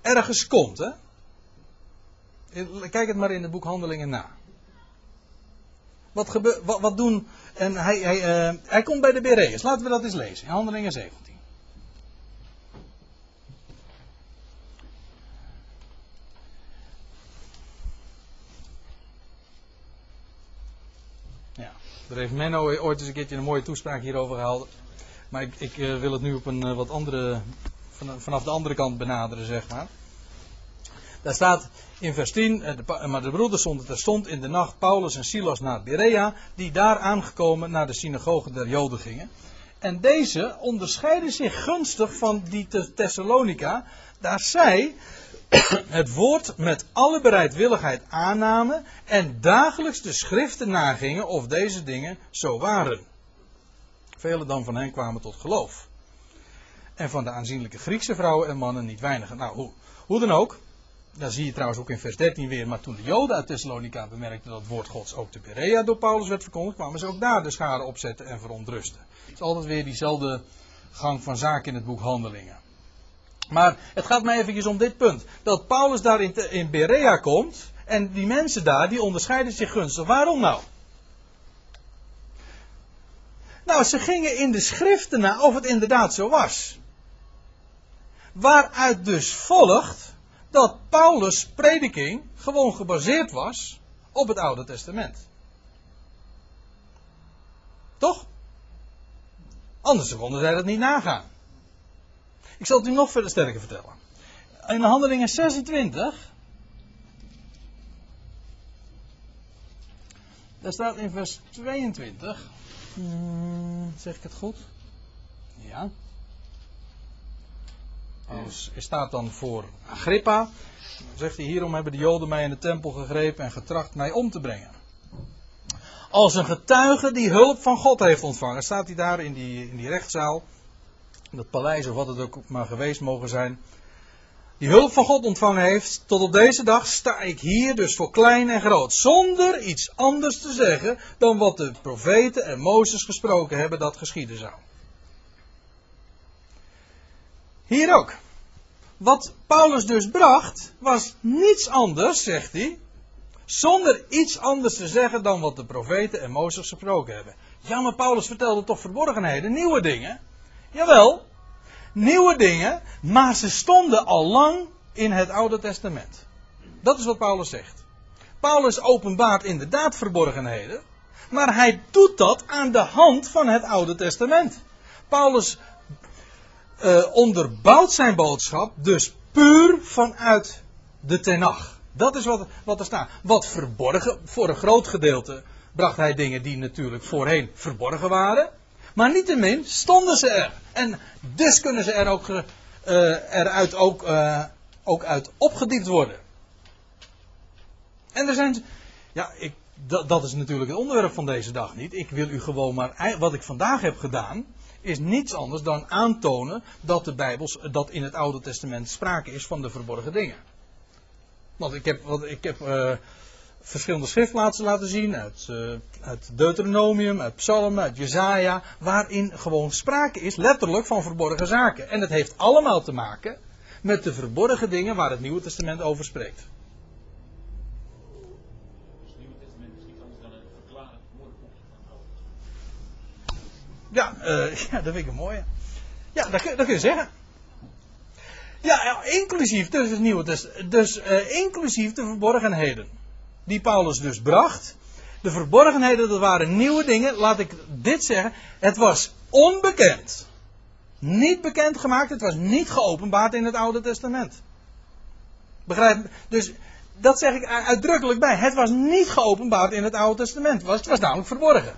ergens komt, hè? Kijk het maar in het boek Handelingen na. Wat, gebe, wat, doen. En hij, hij, uh, hij komt bij de Bereërs. Laten we dat eens lezen. In Handelingen 17. Ja, daar heeft Menno ooit eens een keertje een mooie toespraak hierover gehouden. Maar ik, ik uh, wil het nu op een uh, wat andere, van, vanaf de andere kant benaderen, zeg maar. Daar staat in vers 10, uh, de, maar de broeders stonden terstond in de nacht Paulus en Silas naar Berea, die daar aangekomen naar de synagoge der Joden gingen. En deze onderscheiden zich gunstig van die te Thessalonica, daar zij het woord met alle bereidwilligheid aannamen en dagelijks de schriften nagingen of deze dingen zo waren. Velen dan van hen kwamen tot geloof. En van de aanzienlijke Griekse vrouwen en mannen niet weinigen. Nou, hoe, hoe dan ook. Daar zie je trouwens ook in vers 13 weer. Maar toen de Joden uit Thessalonica bemerkten dat het woord Gods ook te Berea door Paulus werd verkondigd, kwamen ze ook daar de schade opzetten en verontrusten. Het is altijd weer diezelfde gang van zaken in het boek Handelingen. Maar het gaat mij eventjes om dit punt. Dat Paulus daar in, in Berea komt. En die mensen daar, die onderscheiden zich gunstig. Waarom nou? Nou, ze gingen in de schriften naar of het inderdaad zo was. Waaruit dus volgt dat Paulus' prediking gewoon gebaseerd was op het Oude Testament. Toch? Anders konden zij dat niet nagaan. Ik zal het u nog verder sterker vertellen. In Handelingen 26. Daar staat in vers 22. Hmm, zeg ik het goed? Ja. Er staat dan voor Agrippa. Dan zegt hij: Hierom hebben de Joden mij in de tempel gegrepen en getracht mij om te brengen. Als een getuige die hulp van God heeft ontvangen. Staat hij daar in die, in die rechtszaal dat paleis of wat het ook maar geweest mogen zijn, die hulp van God ontvangen heeft, tot op deze dag sta ik hier dus voor klein en groot, zonder iets anders te zeggen dan wat de profeten en Mozes gesproken hebben dat geschieden zou. Hier ook. Wat Paulus dus bracht, was niets anders, zegt hij, zonder iets anders te zeggen dan wat de profeten en Mozes gesproken hebben. Ja, maar Paulus vertelde toch verborgenheden, nieuwe dingen. Jawel, nieuwe dingen, maar ze stonden al lang in het Oude Testament. Dat is wat Paulus zegt. Paulus openbaart inderdaad verborgenheden, maar hij doet dat aan de hand van het Oude Testament. Paulus uh, onderbouwt zijn boodschap dus puur vanuit de Tenach. Dat is wat, wat er staat. Wat verborgen, voor een groot gedeelte bracht hij dingen die natuurlijk voorheen verborgen waren. Maar niettemin stonden ze er. En dus kunnen ze er ook, uh, eruit ook, uh, ook uit opgediept worden. En er zijn. Ja, ik, dat is natuurlijk het onderwerp van deze dag niet. Ik wil u gewoon maar. Wat ik vandaag heb gedaan. Is niets anders dan aantonen dat de Bijbels. dat in het Oude Testament sprake is van de verborgen dingen. Want ik heb. Ik heb uh, verschillende schriftplaatsen laten zien. Uit, uh, uit Deuteronomium, uit Psalmen, uit Jezaja. Waarin gewoon sprake is, letterlijk, van verborgen zaken. En het heeft allemaal te maken met de verborgen dingen waar het Nieuwe Testament over spreekt. Dus het Nieuwe Testament is niet anders dan een verklarend woordenboekje van Ja, uh, ja, dat vind ik een mooie. Ja, dat, dat kun je zeggen. Ja, inclusief dus het Nieuwe Testament. Dus uh, inclusief de verborgenheden die Paulus dus bracht. De verborgenheden, dat waren nieuwe dingen. Laat ik dit zeggen. Het was onbekend. Niet bekend gemaakt. Het was niet geopenbaard in het Oude Testament. Begrijp? Dus dat zeg ik uitdrukkelijk bij. Het was niet geopenbaard in het Oude Testament. Het was namelijk verborgen.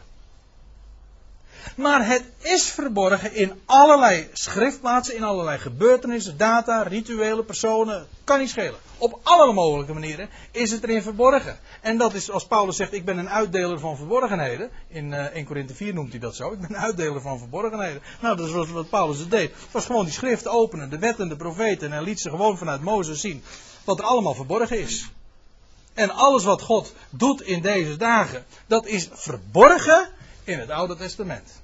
Maar het is verborgen in allerlei schriftplaatsen, in allerlei gebeurtenissen, data, rituelen, personen. Kan niet schelen. Op alle mogelijke manieren is het erin verborgen. En dat is, als Paulus zegt, ik ben een uitdeler van verborgenheden. In uh, 1 Korinthe 4 noemt hij dat zo. Ik ben een uitdeler van verborgenheden. Nou, dat is wat Paulus het deed. Was gewoon die schriften openen, de wetten, de profeten. En liet ze gewoon vanuit Mozes zien wat er allemaal verborgen is. En alles wat God doet in deze dagen, dat is verborgen in het Oude Testament.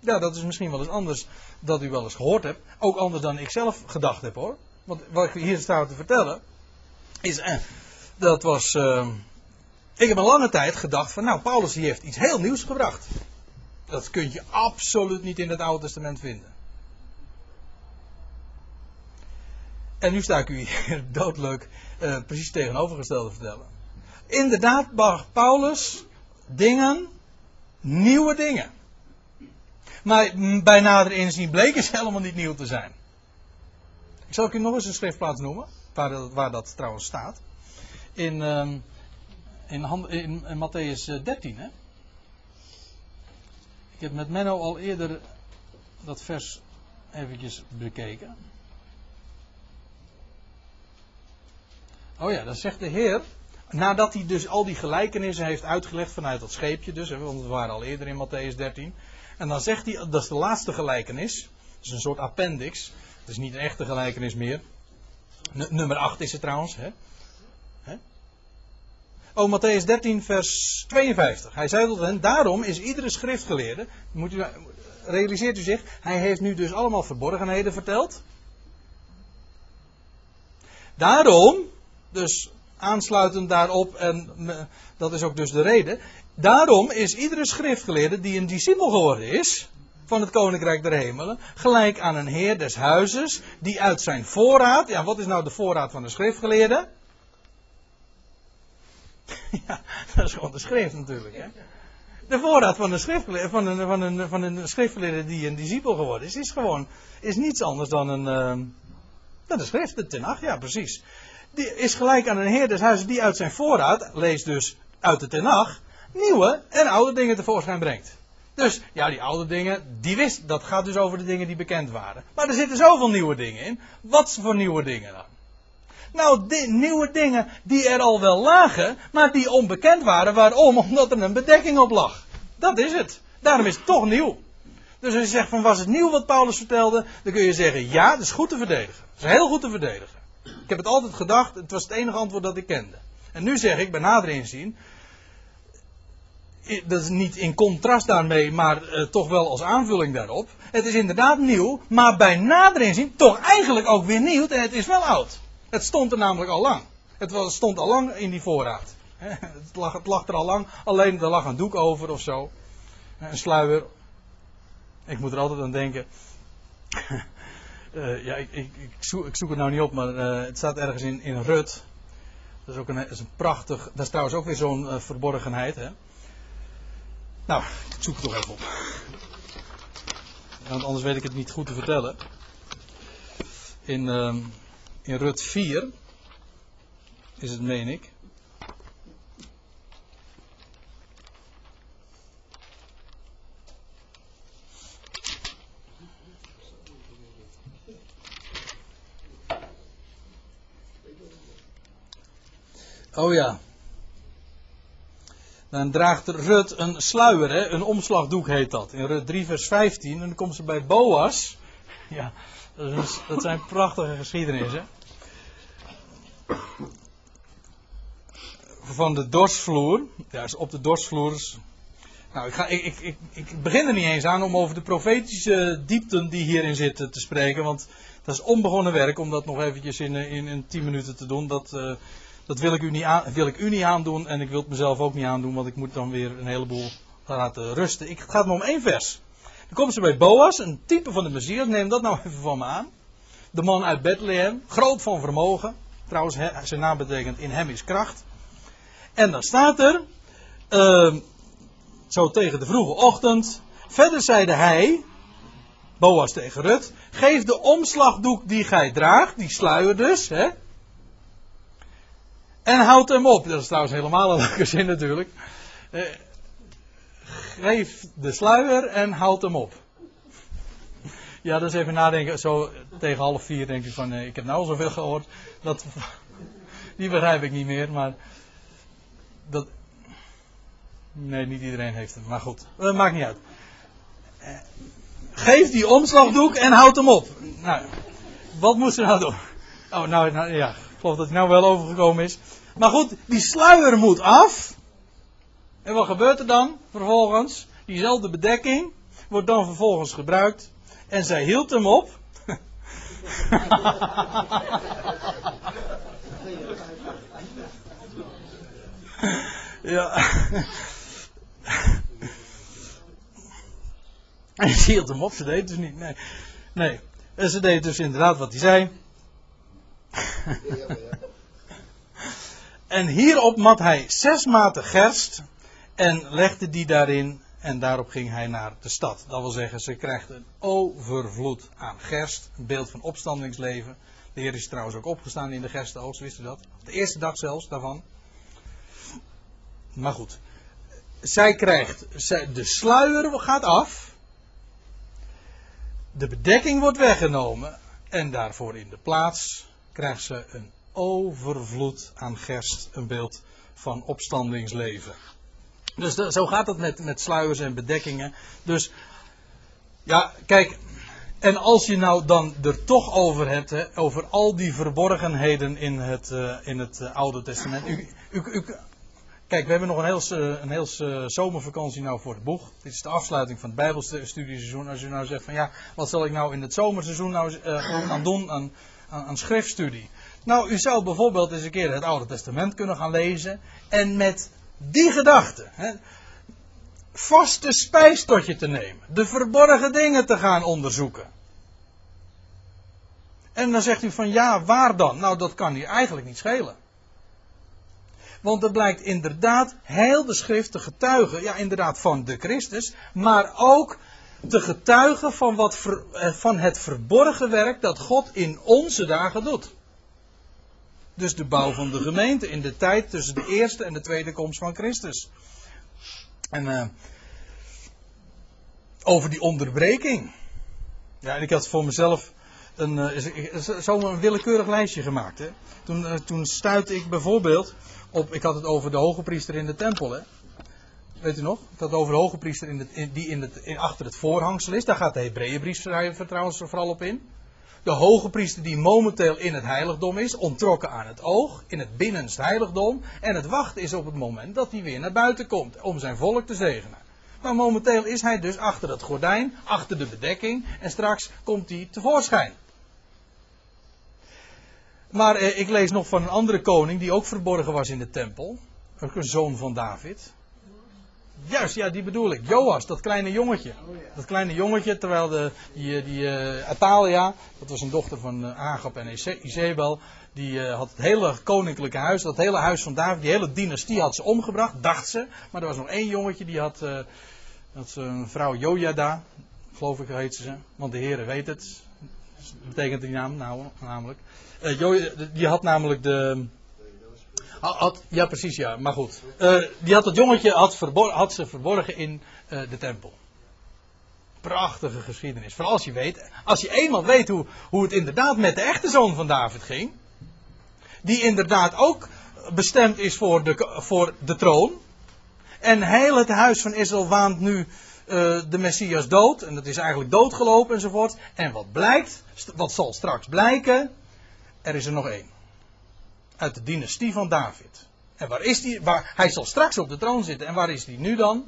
Ja, dat is misschien wel eens anders dat u wel eens gehoord hebt. Ook anders dan ik zelf gedacht heb hoor. Want wat ik hier sta te vertellen, is, eh, dat was, eh, ik heb een lange tijd gedacht van, nou, Paulus die heeft iets heel nieuws gebracht. Dat kun je absoluut niet in het Oude Testament vinden. En nu sta ik u hier doodleuk uh, precies tegenovergestelde vertellen. Inderdaad, Paulus dingen, nieuwe dingen. Maar bij nader inzien bleken ze helemaal niet nieuw te zijn. Ik zal u nog eens een schriftplaats noemen, waar waar dat trouwens staat. In, um, in, in, Matthäus 13. Hè? Ik heb met Menno al eerder dat vers eventjes bekeken. Oh ja, dan zegt de Heer, nadat hij dus al die gelijkenissen heeft uitgelegd vanuit dat scheepje dus, want we waren al eerder in Matthäus 13. En dan zegt hij, dat is de laatste gelijkenis. Dat is een soort appendix. Het is niet een echte gelijkenis meer. Nummer 8 is het trouwens. Hè? Hè? Oh, Matthäus 13, vers 52. Hij zei tot hen, daarom is iedere schriftgeleerde, moet u, realiseert u zich, hij heeft nu dus allemaal verborgenheden verteld. Daarom, dus aansluitend daarop, en dat is ook dus de reden, daarom is iedere schriftgeleerde die een discipel geworden is, van het koninkrijk der hemelen, gelijk aan een heer des huizes, die uit zijn voorraad, ja wat is nou de voorraad van de schriftgeleerde? Ja, dat is gewoon de schrift natuurlijk. Hè? De voorraad van, de schriftgeleerde, van, een, van, een, van een schriftgeleerde die een discipel geworden is, is gewoon is niets anders dan een. Uh, dat is schrift, de tenach, ja precies. Die is gelijk aan een heer des huizes die uit zijn voorraad, lees dus uit de tenach, nieuwe en oude dingen tevoorschijn brengt. Dus ja, die oude dingen, die wist, dat gaat dus over de dingen die bekend waren. Maar er zitten zoveel nieuwe dingen in. Wat voor nieuwe dingen dan? Nou, die nieuwe dingen die er al wel lagen, maar die onbekend waren. Waarom? Omdat er een bedekking op lag. Dat is het. Daarom is het toch nieuw. Dus als je zegt van was het nieuw wat Paulus vertelde, dan kun je zeggen ja, dat is goed te verdedigen. Dat is heel goed te verdedigen. Ik heb het altijd gedacht, het was het enige antwoord dat ik kende. En nu zeg ik bij nader inzien, dat is niet in contrast daarmee, maar uh, toch wel als aanvulling daarop. Het is inderdaad nieuw, maar bij nader inzien toch eigenlijk ook weer nieuw en het is wel oud. Het stond er namelijk al lang. Het was, stond al lang in die voorraad. Het lag, het lag er al lang, alleen er lag een doek over of zo. Een sluier. Ik moet er altijd aan denken. Uh, ja, ik, ik, ik, zoek, ik, zoek, het nou niet op, maar uh, het staat ergens in, in Rut. Dat is ook een, is een prachtig. Dat is trouwens ook weer zo'n uh, verborgenheid. Hè? Nou, ik zoek het toch even op. Want anders weet ik het niet goed te vertellen. In, ehm, in Rut 4 is het, meen ik. Oh ja. Dan draagt Rut een sluier, hè? een omslagdoek heet dat. In Rut 3 vers 15. En dan komt ze bij Boas. Ja, dat, zijn prachtige geschiedenissen. Van de dorsvloer. Ja, is op de dorsvloer. Nou, ik, ga, ik, ik, ik, begin er niet eens aan om over de profetische diepten die hierin zitten te spreken. Want dat is onbegonnen werk om dat nog eventjes in, in, in 10 minuten te doen. Dat, uh, dat wil ik, u niet aan, wil ik u niet aandoen en ik wil het mezelf ook niet aandoen, want ik moet dan weer een heleboel laten rusten. Ik, het gaat me om één vers. Dan komen ze bij Boas, een type van de Messias, neem dat nou even van me aan. De man uit Bethlehem, groot van vermogen. Trouwens, zijn naam betekent in hem is kracht. En dan staat er, uh, zo tegen de vroege ochtend, verder zeide hij, Boas tegen Rut, geef de omslagdoek die gij draagt, die sluier dus, hè, en houd hem op. Dat is trouwens helemaal een leuke zin natuurlijk. Eh, geef de sluier en houd hem op. Ja, dat is even nadenken. Zo tegen half vier denk ik van, eh, ik heb nou al zoveel gehoord. Dat, die begrijp ik niet meer, maar dat... Nee, niet iedereen heeft hem. Maar goed, dat maakt niet uit. Eh, geef die omslagdoek en houd hem op. Nou, wat moest ze nou doen? Oh, nou, nou ja, ik geloof dat hij nou wel overgekomen is. Maar goed, die sluier moet af. En wat gebeurt er dan vervolgens? Diezelfde bedekking wordt dan vervolgens gebruikt. En zij hield hem op. ja. En ze hield hem op, ze deed dus niet. Nee. nee. En ze deed dus inderdaad wat hij zei. En hierop mat hij zes maten gerst en legde die daarin en daarop ging hij naar de stad. Dat wil zeggen, ze krijgt een overvloed aan gerst, een beeld van opstandingsleven. De Heer is trouwens ook opgestaan in de gerstenoogst, wist u dat? De eerste dag zelfs daarvan. Maar goed, zij krijgt, de sluier gaat af, de bedekking wordt weggenomen en daarvoor in de plaats krijgt ze een overvloed aan gerst, een beeld van opstandingsleven. Dus de, zo gaat het met, met sluiers en bedekkingen. Dus Ja, kijk, en als je nou dan er toch over hebt, hè, over al die verborgenheden in het, uh, in het uh, Oude Testament. U, u, kijk, we hebben nog een heel, uh, een heel zomervakantie nou voor het boeg. Dit is de afsluiting van het Bijbelstudieseizoen. Als u nou zegt van ja, wat zal ik nou in het zomerseizoen nou aan doen aan, aan schriftstudie? Nou, u zou bijvoorbeeld eens een keer het Oude Testament kunnen gaan lezen. En met die gedachte, hè, vaste spijs tot je te nemen. De verborgen dingen te gaan onderzoeken. En dan zegt u van ja, waar dan? Nou, dat kan hier eigenlijk niet schelen. Want er blijkt inderdaad heel de schrift te getuigen, ja inderdaad van de Christus, maar ook te getuigen van, wat eh, van het verborgen werk dat God in onze dagen doet. Dus de bouw van de gemeente in de tijd tussen de eerste en de tweede komst van Christus. En uh, over die onderbreking. Ja, en ik had voor mezelf een, uh, een willekeurig lijstje gemaakt. Hè. Toen, uh, toen stuitte ik bijvoorbeeld op, ik had het over de hoge priester in de tempel. Hè. Weet u nog? Ik had het over de hoge priester in die in het, achter het voorhangsel is. Daar gaat de Hebreeënbrief trouwens vooral op in. De hoge priester die momenteel in het heiligdom is, ontrokken aan het oog, in het binnenste heiligdom. En het wachten is op het moment dat hij weer naar buiten komt om zijn volk te zegenen. Maar momenteel is hij dus achter het gordijn, achter de bedekking. En straks komt hij tevoorschijn. Maar eh, ik lees nog van een andere koning die ook verborgen was in de tempel. Een zoon van David. Juist, ja, die bedoel ik. Joas, dat kleine jongetje. Dat kleine jongetje, terwijl de, die, die uh, Atalia, dat was een dochter van uh, Agap en Izebel, die uh, had het hele koninklijke huis, dat hele huis van David, die hele dynastie had ze omgebracht, dacht ze. Maar er was nog één jongetje, die had, dat een vrouw Jojada, geloof ik heet ze, want de heren weet het. Dat betekent die naam nou, namelijk. Die had namelijk de, had, ja, precies, ja. Maar goed. Uh, die had het jongetje had, ze verborgen in uh, de tempel. Prachtige geschiedenis. Vooral als je weet, als je eenmaal weet hoe, hoe het inderdaad met de echte zoon van David ging. Die inderdaad ook bestemd is voor de, voor de troon. En heel het huis van Israël waant nu uh, de Messias dood. En dat is eigenlijk doodgelopen enzovoort. En wat blijkt, wat zal straks blijken? Er is er nog één uit de dynastie van David. En waar is die? Waar, hij zal straks op de troon zitten. En waar is die nu dan?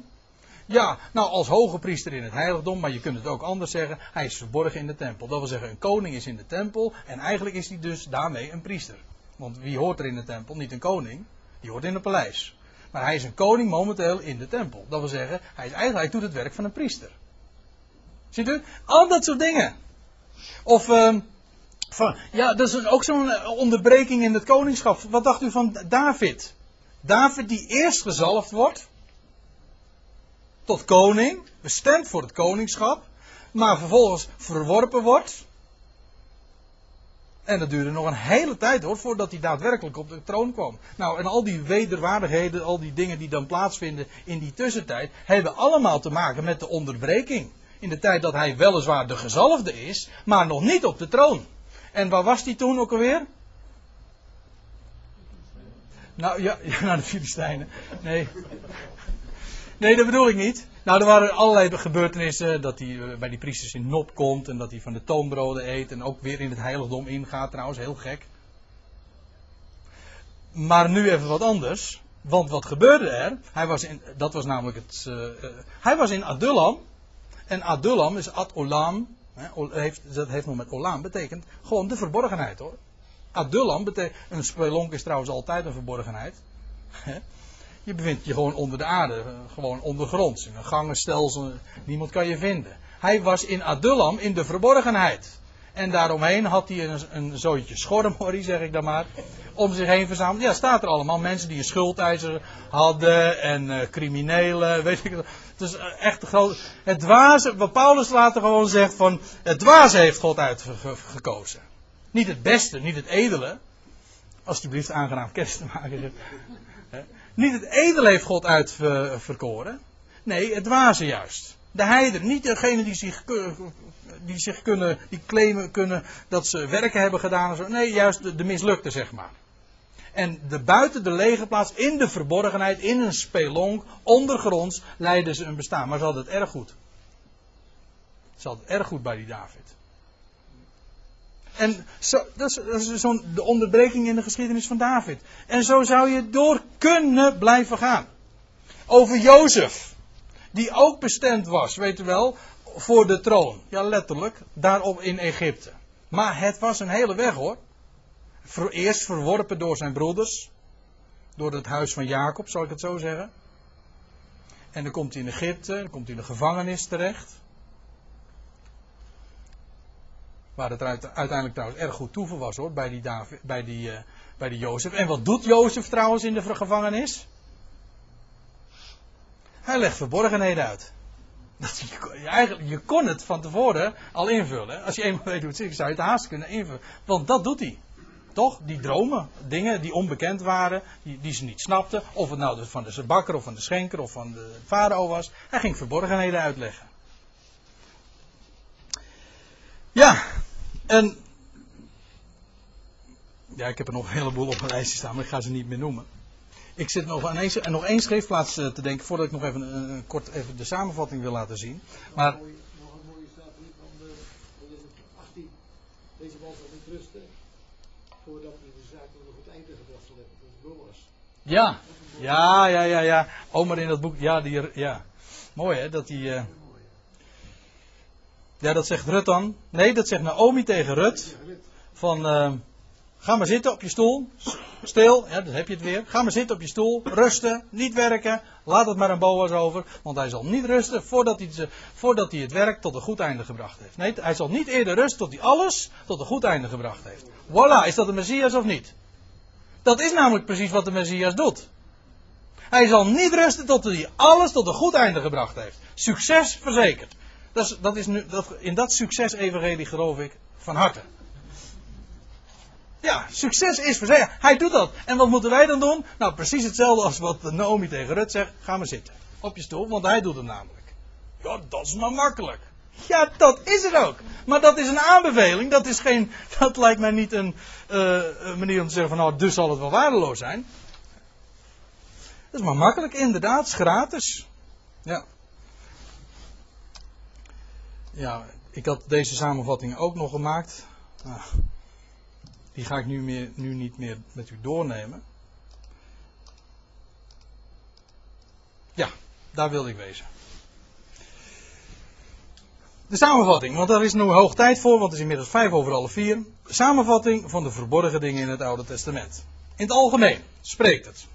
Ja, nou als hoge priester in het heiligdom, maar je kunt het ook anders zeggen. Hij is verborgen in de tempel. Dat wil zeggen, een koning is in de tempel en eigenlijk is hij dus daarmee een priester. Want wie hoort er in de tempel? Niet een koning, die hoort in het paleis. Maar hij is een koning momenteel in de tempel. Dat wil zeggen, hij, is eigenlijk, doet het werk van een priester. Ziet u? Al dat soort dingen. Of... Uh, van, ja, dat is ook zo'n eh, onderbreking in het koningschap. Wat dacht u van David? David die eerst gezalfd wordt. Tot koning. Bestemd voor het koningschap. Maar vervolgens verworpen wordt. En dat duurde nog een hele tijd hoor, voordat hij daadwerkelijk op de troon kwam. Nou, en al die wederwaardigheden, al die dingen die dan plaatsvinden in die tussentijd, hebben allemaal te maken met de onderbreking. In de tijd dat hij weliswaar de gezalfde is, maar nog niet op de troon. En waar was hij toen ook alweer? Nou ja, naar de Filistijnen. Nee. Nee, dat bedoel ik niet. Nou, er waren allerlei gebeurtenissen. Dat hij eh, bij die priesters in Nop komt. En dat hij van de toonbroden eet. En ook weer in het heiligdom ingaat trouwens. Heel gek. Maar nu even wat anders. Want wat gebeurde er? Hij was in, dat was namelijk het. Uh, uh, hij was in Adullam. En Adullam is Ad Olam heeft, dat heeft nog met olam betekent gewoon de verborgenheid hoor. Adullam betekent, een spelonk is trouwens altijd een verborgenheid. Je bevindt je gewoon onder de aarde, eh, gewoon ondergronds, in een gangenstelsel, niemand kan je vinden. Hij was in Adullam in de verborgenheid. En daaromheen had hij een, een zootje schormorrie, zeg ik dan maar, om zich heen verzameld. Ja, staat er allemaal. Mensen die een schuldeiser hadden en uh, criminelen, weet ik Het is uh, echt groot. Het dwaze, wat Paulus later gewoon zegt van, het dwaze heeft God uitgekozen. Niet het beste, niet het edele. Alsjeblieft aangenaam kerst te maken. niet het edele heeft God uitverkoren. Nee, het dwaze juist. De heider, niet degene die zich die zich kunnen, die claimen kunnen dat ze werken hebben gedaan en zo. Nee, juist de, mislukte, zeg maar. En de, buiten de legerplaats, in de verborgenheid, in een spelonk, ondergronds, leiden ze een bestaan. Maar ze hadden het erg goed. Zat erg goed bij die David. En zo, dat is, dat is zo'n de onderbreking in de geschiedenis van David. En zo zou je door kunnen blijven gaan. Over Jozef, die ook bestemd was, weet u wel, voor de troon. Ja, letterlijk, daarop in Egypte. Maar het was een hele weg hoor. Eerst verworpen door zijn broeders. Door het huis van Jacob, zal ik het zo zeggen. En dan komt hij in Egypte, dan komt hij in de gevangenis terecht. Waar het uiteindelijk trouwens erg goed toeven was hoor, bij die, bij, die, uh, bij die Jozef. En wat doet Jozef trouwens in de gevangenis? Hij legt verborgenheden uit. Dat je, eigenlijk, je kon het van tevoren al invullen. Als je eenmaal weet hoe het zit, zou je het haast kunnen invullen. Want dat doet hij. Toch? Die dromen, dingen die onbekend waren, die, die ze niet snapten. Of het nou van de bakker of van de schenker of van de farao was. Hij ging verborgenheden uitleggen. Ja, en. Ja, ik heb er nog een heleboel op mijn lijstje staan, maar ik ga ze niet meer noemen. Ik zit nog aan één, nog één schriftplaats eh, te denken voordat ik nog even een, een kort even de samenvatting wil laten zien. Maar. Nog een mooie staat hier van de, 18. Deze man zal niet rusten voordat hij de zaak nog het einde gebracht hebben. Dat Boas. Ja, ja, ja, ja, ja. Oh, maar in dat boek, ja, die, ja. Mooi hè, dat die. Uh, ja, dat zegt Rut dan. Nee, dat zegt Naomi tegen Rut. Van, uh, ga maar zitten op je stoel. Stil, ja, dan heb je het weer. Ga maar zitten op je stoel. Rusten, niet werken. Laat het maar aan Boas over. Want hij zal niet rusten voordat hij, voordat hij het werk tot een goed einde gebracht heeft. Nee, hij zal niet eerder rusten tot hij alles tot een goed einde gebracht heeft. Voilà, is dat de Messias of niet? Dat is namelijk precies wat de Messias doet. Hij zal niet rusten tot hij alles tot een goed einde gebracht heeft. Succes verzekerd. Dat is, dat is nu, dat, in dat succes-evangelie geloof ik van harte. Ja, succes is verzekerd. Hij doet dat. En wat moeten wij dan doen? Nou, precies hetzelfde als wat Naomi tegen Rut zegt. Ga maar zitten. Op je stoel, want hij doet het namelijk. Ja, dat is maar makkelijk. Ja, dat is het ook. Maar dat is een aanbeveling. Dat, is geen, dat lijkt mij niet een, uh, manier om te zeggen van nou, dus zal het wel waardeloos zijn. Dat is maar makkelijk, inderdaad. is gratis. Ja. Ja, ik had deze samenvatting ook nog gemaakt. Ah, die ga ik nu, meer, nu niet meer met u doornemen. Ja, daar wilde ik wezen. De samenvatting, want daar is nu hoog tijd voor, want het is inmiddels vijf over alle vier. Samenvatting van de verborgen dingen in het Oude Testament. In het algemeen spreekt het.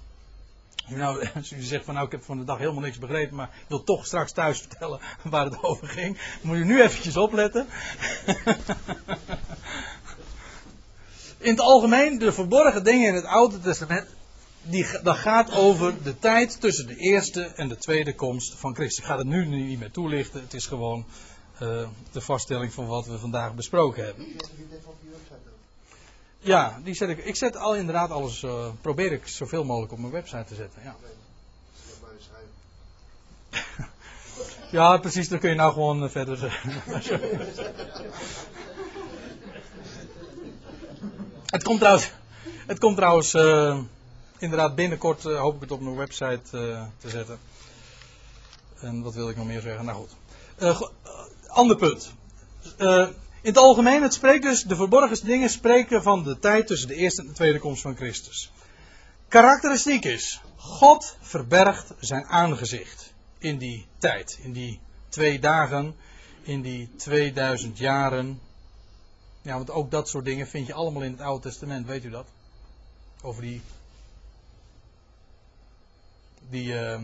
Nou, als u zegt van nou ik heb van de dag helemaal niks begrepen, maar ik wil toch straks thuis vertellen waar het over ging. moet je nu eventjes opletten. in het algemeen, de verborgen dingen in het Oude Testament, die, dat gaat over de tijd tussen de eerste en de tweede komst van Christus. Ik ga het nu niet meer toelichten, het is gewoon uh, de vaststelling van wat we vandaag besproken hebben. Ja, die zet ik. Ik zet al inderdaad alles. Uh, probeer ik zoveel mogelijk op mijn website te zetten. Ja. ja, precies. Dan kun je nou gewoon uh, verder. het komt trouwens. Het komt trouwens. Uh, inderdaad, binnenkort hoop ik het op mijn website te zetten. En wat wil ik nog meer zeggen? Nou goed. ander punt. In het algemeen, het spreekt dus, de verborgen dingen spreken van de tijd tussen de eerste en de tweede komst van Christus. Karakteristiek is, God verbergt zijn aangezicht in die tijd, in die twee dagen, in die 2000 jaren. Ja, want ook dat soort dingen vind je allemaal in het Oude Testament, weet u dat? Over die, die uh,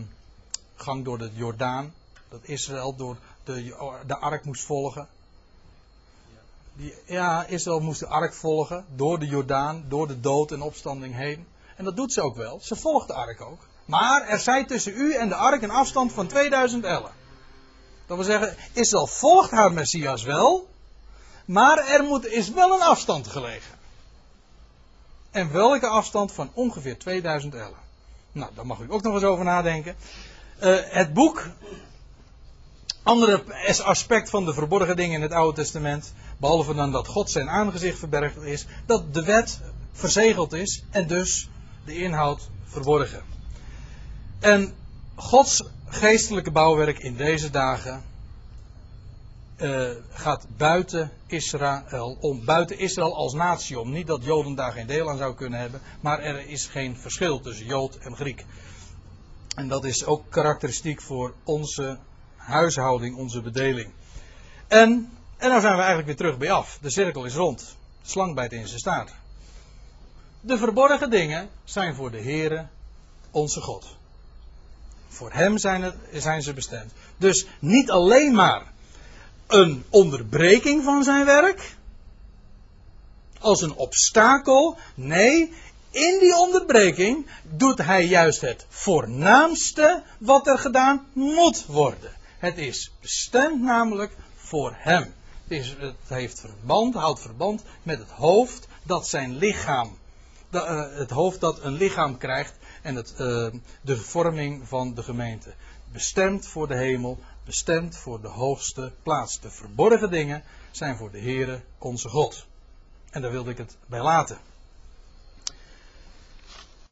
gang door de Jordaan, dat Israël door de, de ark moest volgen. Die, ja, Israël moest de ark volgen door de Jordaan, door de dood en opstanding heen. En dat doet ze ook wel. Ze volgt de ark ook. Maar er zij tussen u en de ark een afstand van 2000 ellen. Dat wil zeggen, Israël volgt haar Messias wel, maar er moet, is wel een afstand gelegen. En welke afstand van ongeveer 2000 ellen? Nou, daar mag u ook nog eens over nadenken. Uh, het boek andere aspect van de verborgen dingen in het Oude Testament, behalve dan dat God zijn aangezicht verbergt, is dat de wet verzegeld is en dus de inhoud verborgen. En Gods geestelijke bouwwerk in deze dagen eh, gaat buiten Israël om. Buiten Israël als natie om. Niet dat Joden daar geen deel aan zou kunnen hebben. Maar er is geen verschil tussen Jood en Griek. En dat is ook karakteristiek voor onze huishouding, onze bedeling. En, en nou zijn we eigenlijk weer terug bij af. De cirkel is rond. De slang bijt in zijn. De verborgen dingen zijn voor de Heere, onze God. Voor Hem zijn, het, zijn ze bestemd. Dus niet alleen maar een onderbreking van zijn werk, als een obstakel. Nee, in die onderbreking doet hij juist het voornaamste wat er gedaan moet worden. Het is bestemd namelijk voor hem. Het, is, het heeft verband, houdt verband met het hoofd dat zijn lichaam, eh, het hoofd dat een lichaam krijgt en het, uh, de vorming van de gemeente. Bestemd voor de hemel, bestemd voor de hoogste plaats. De verborgen dingen zijn voor de Heere onze God. En daar wilde ik het bij laten.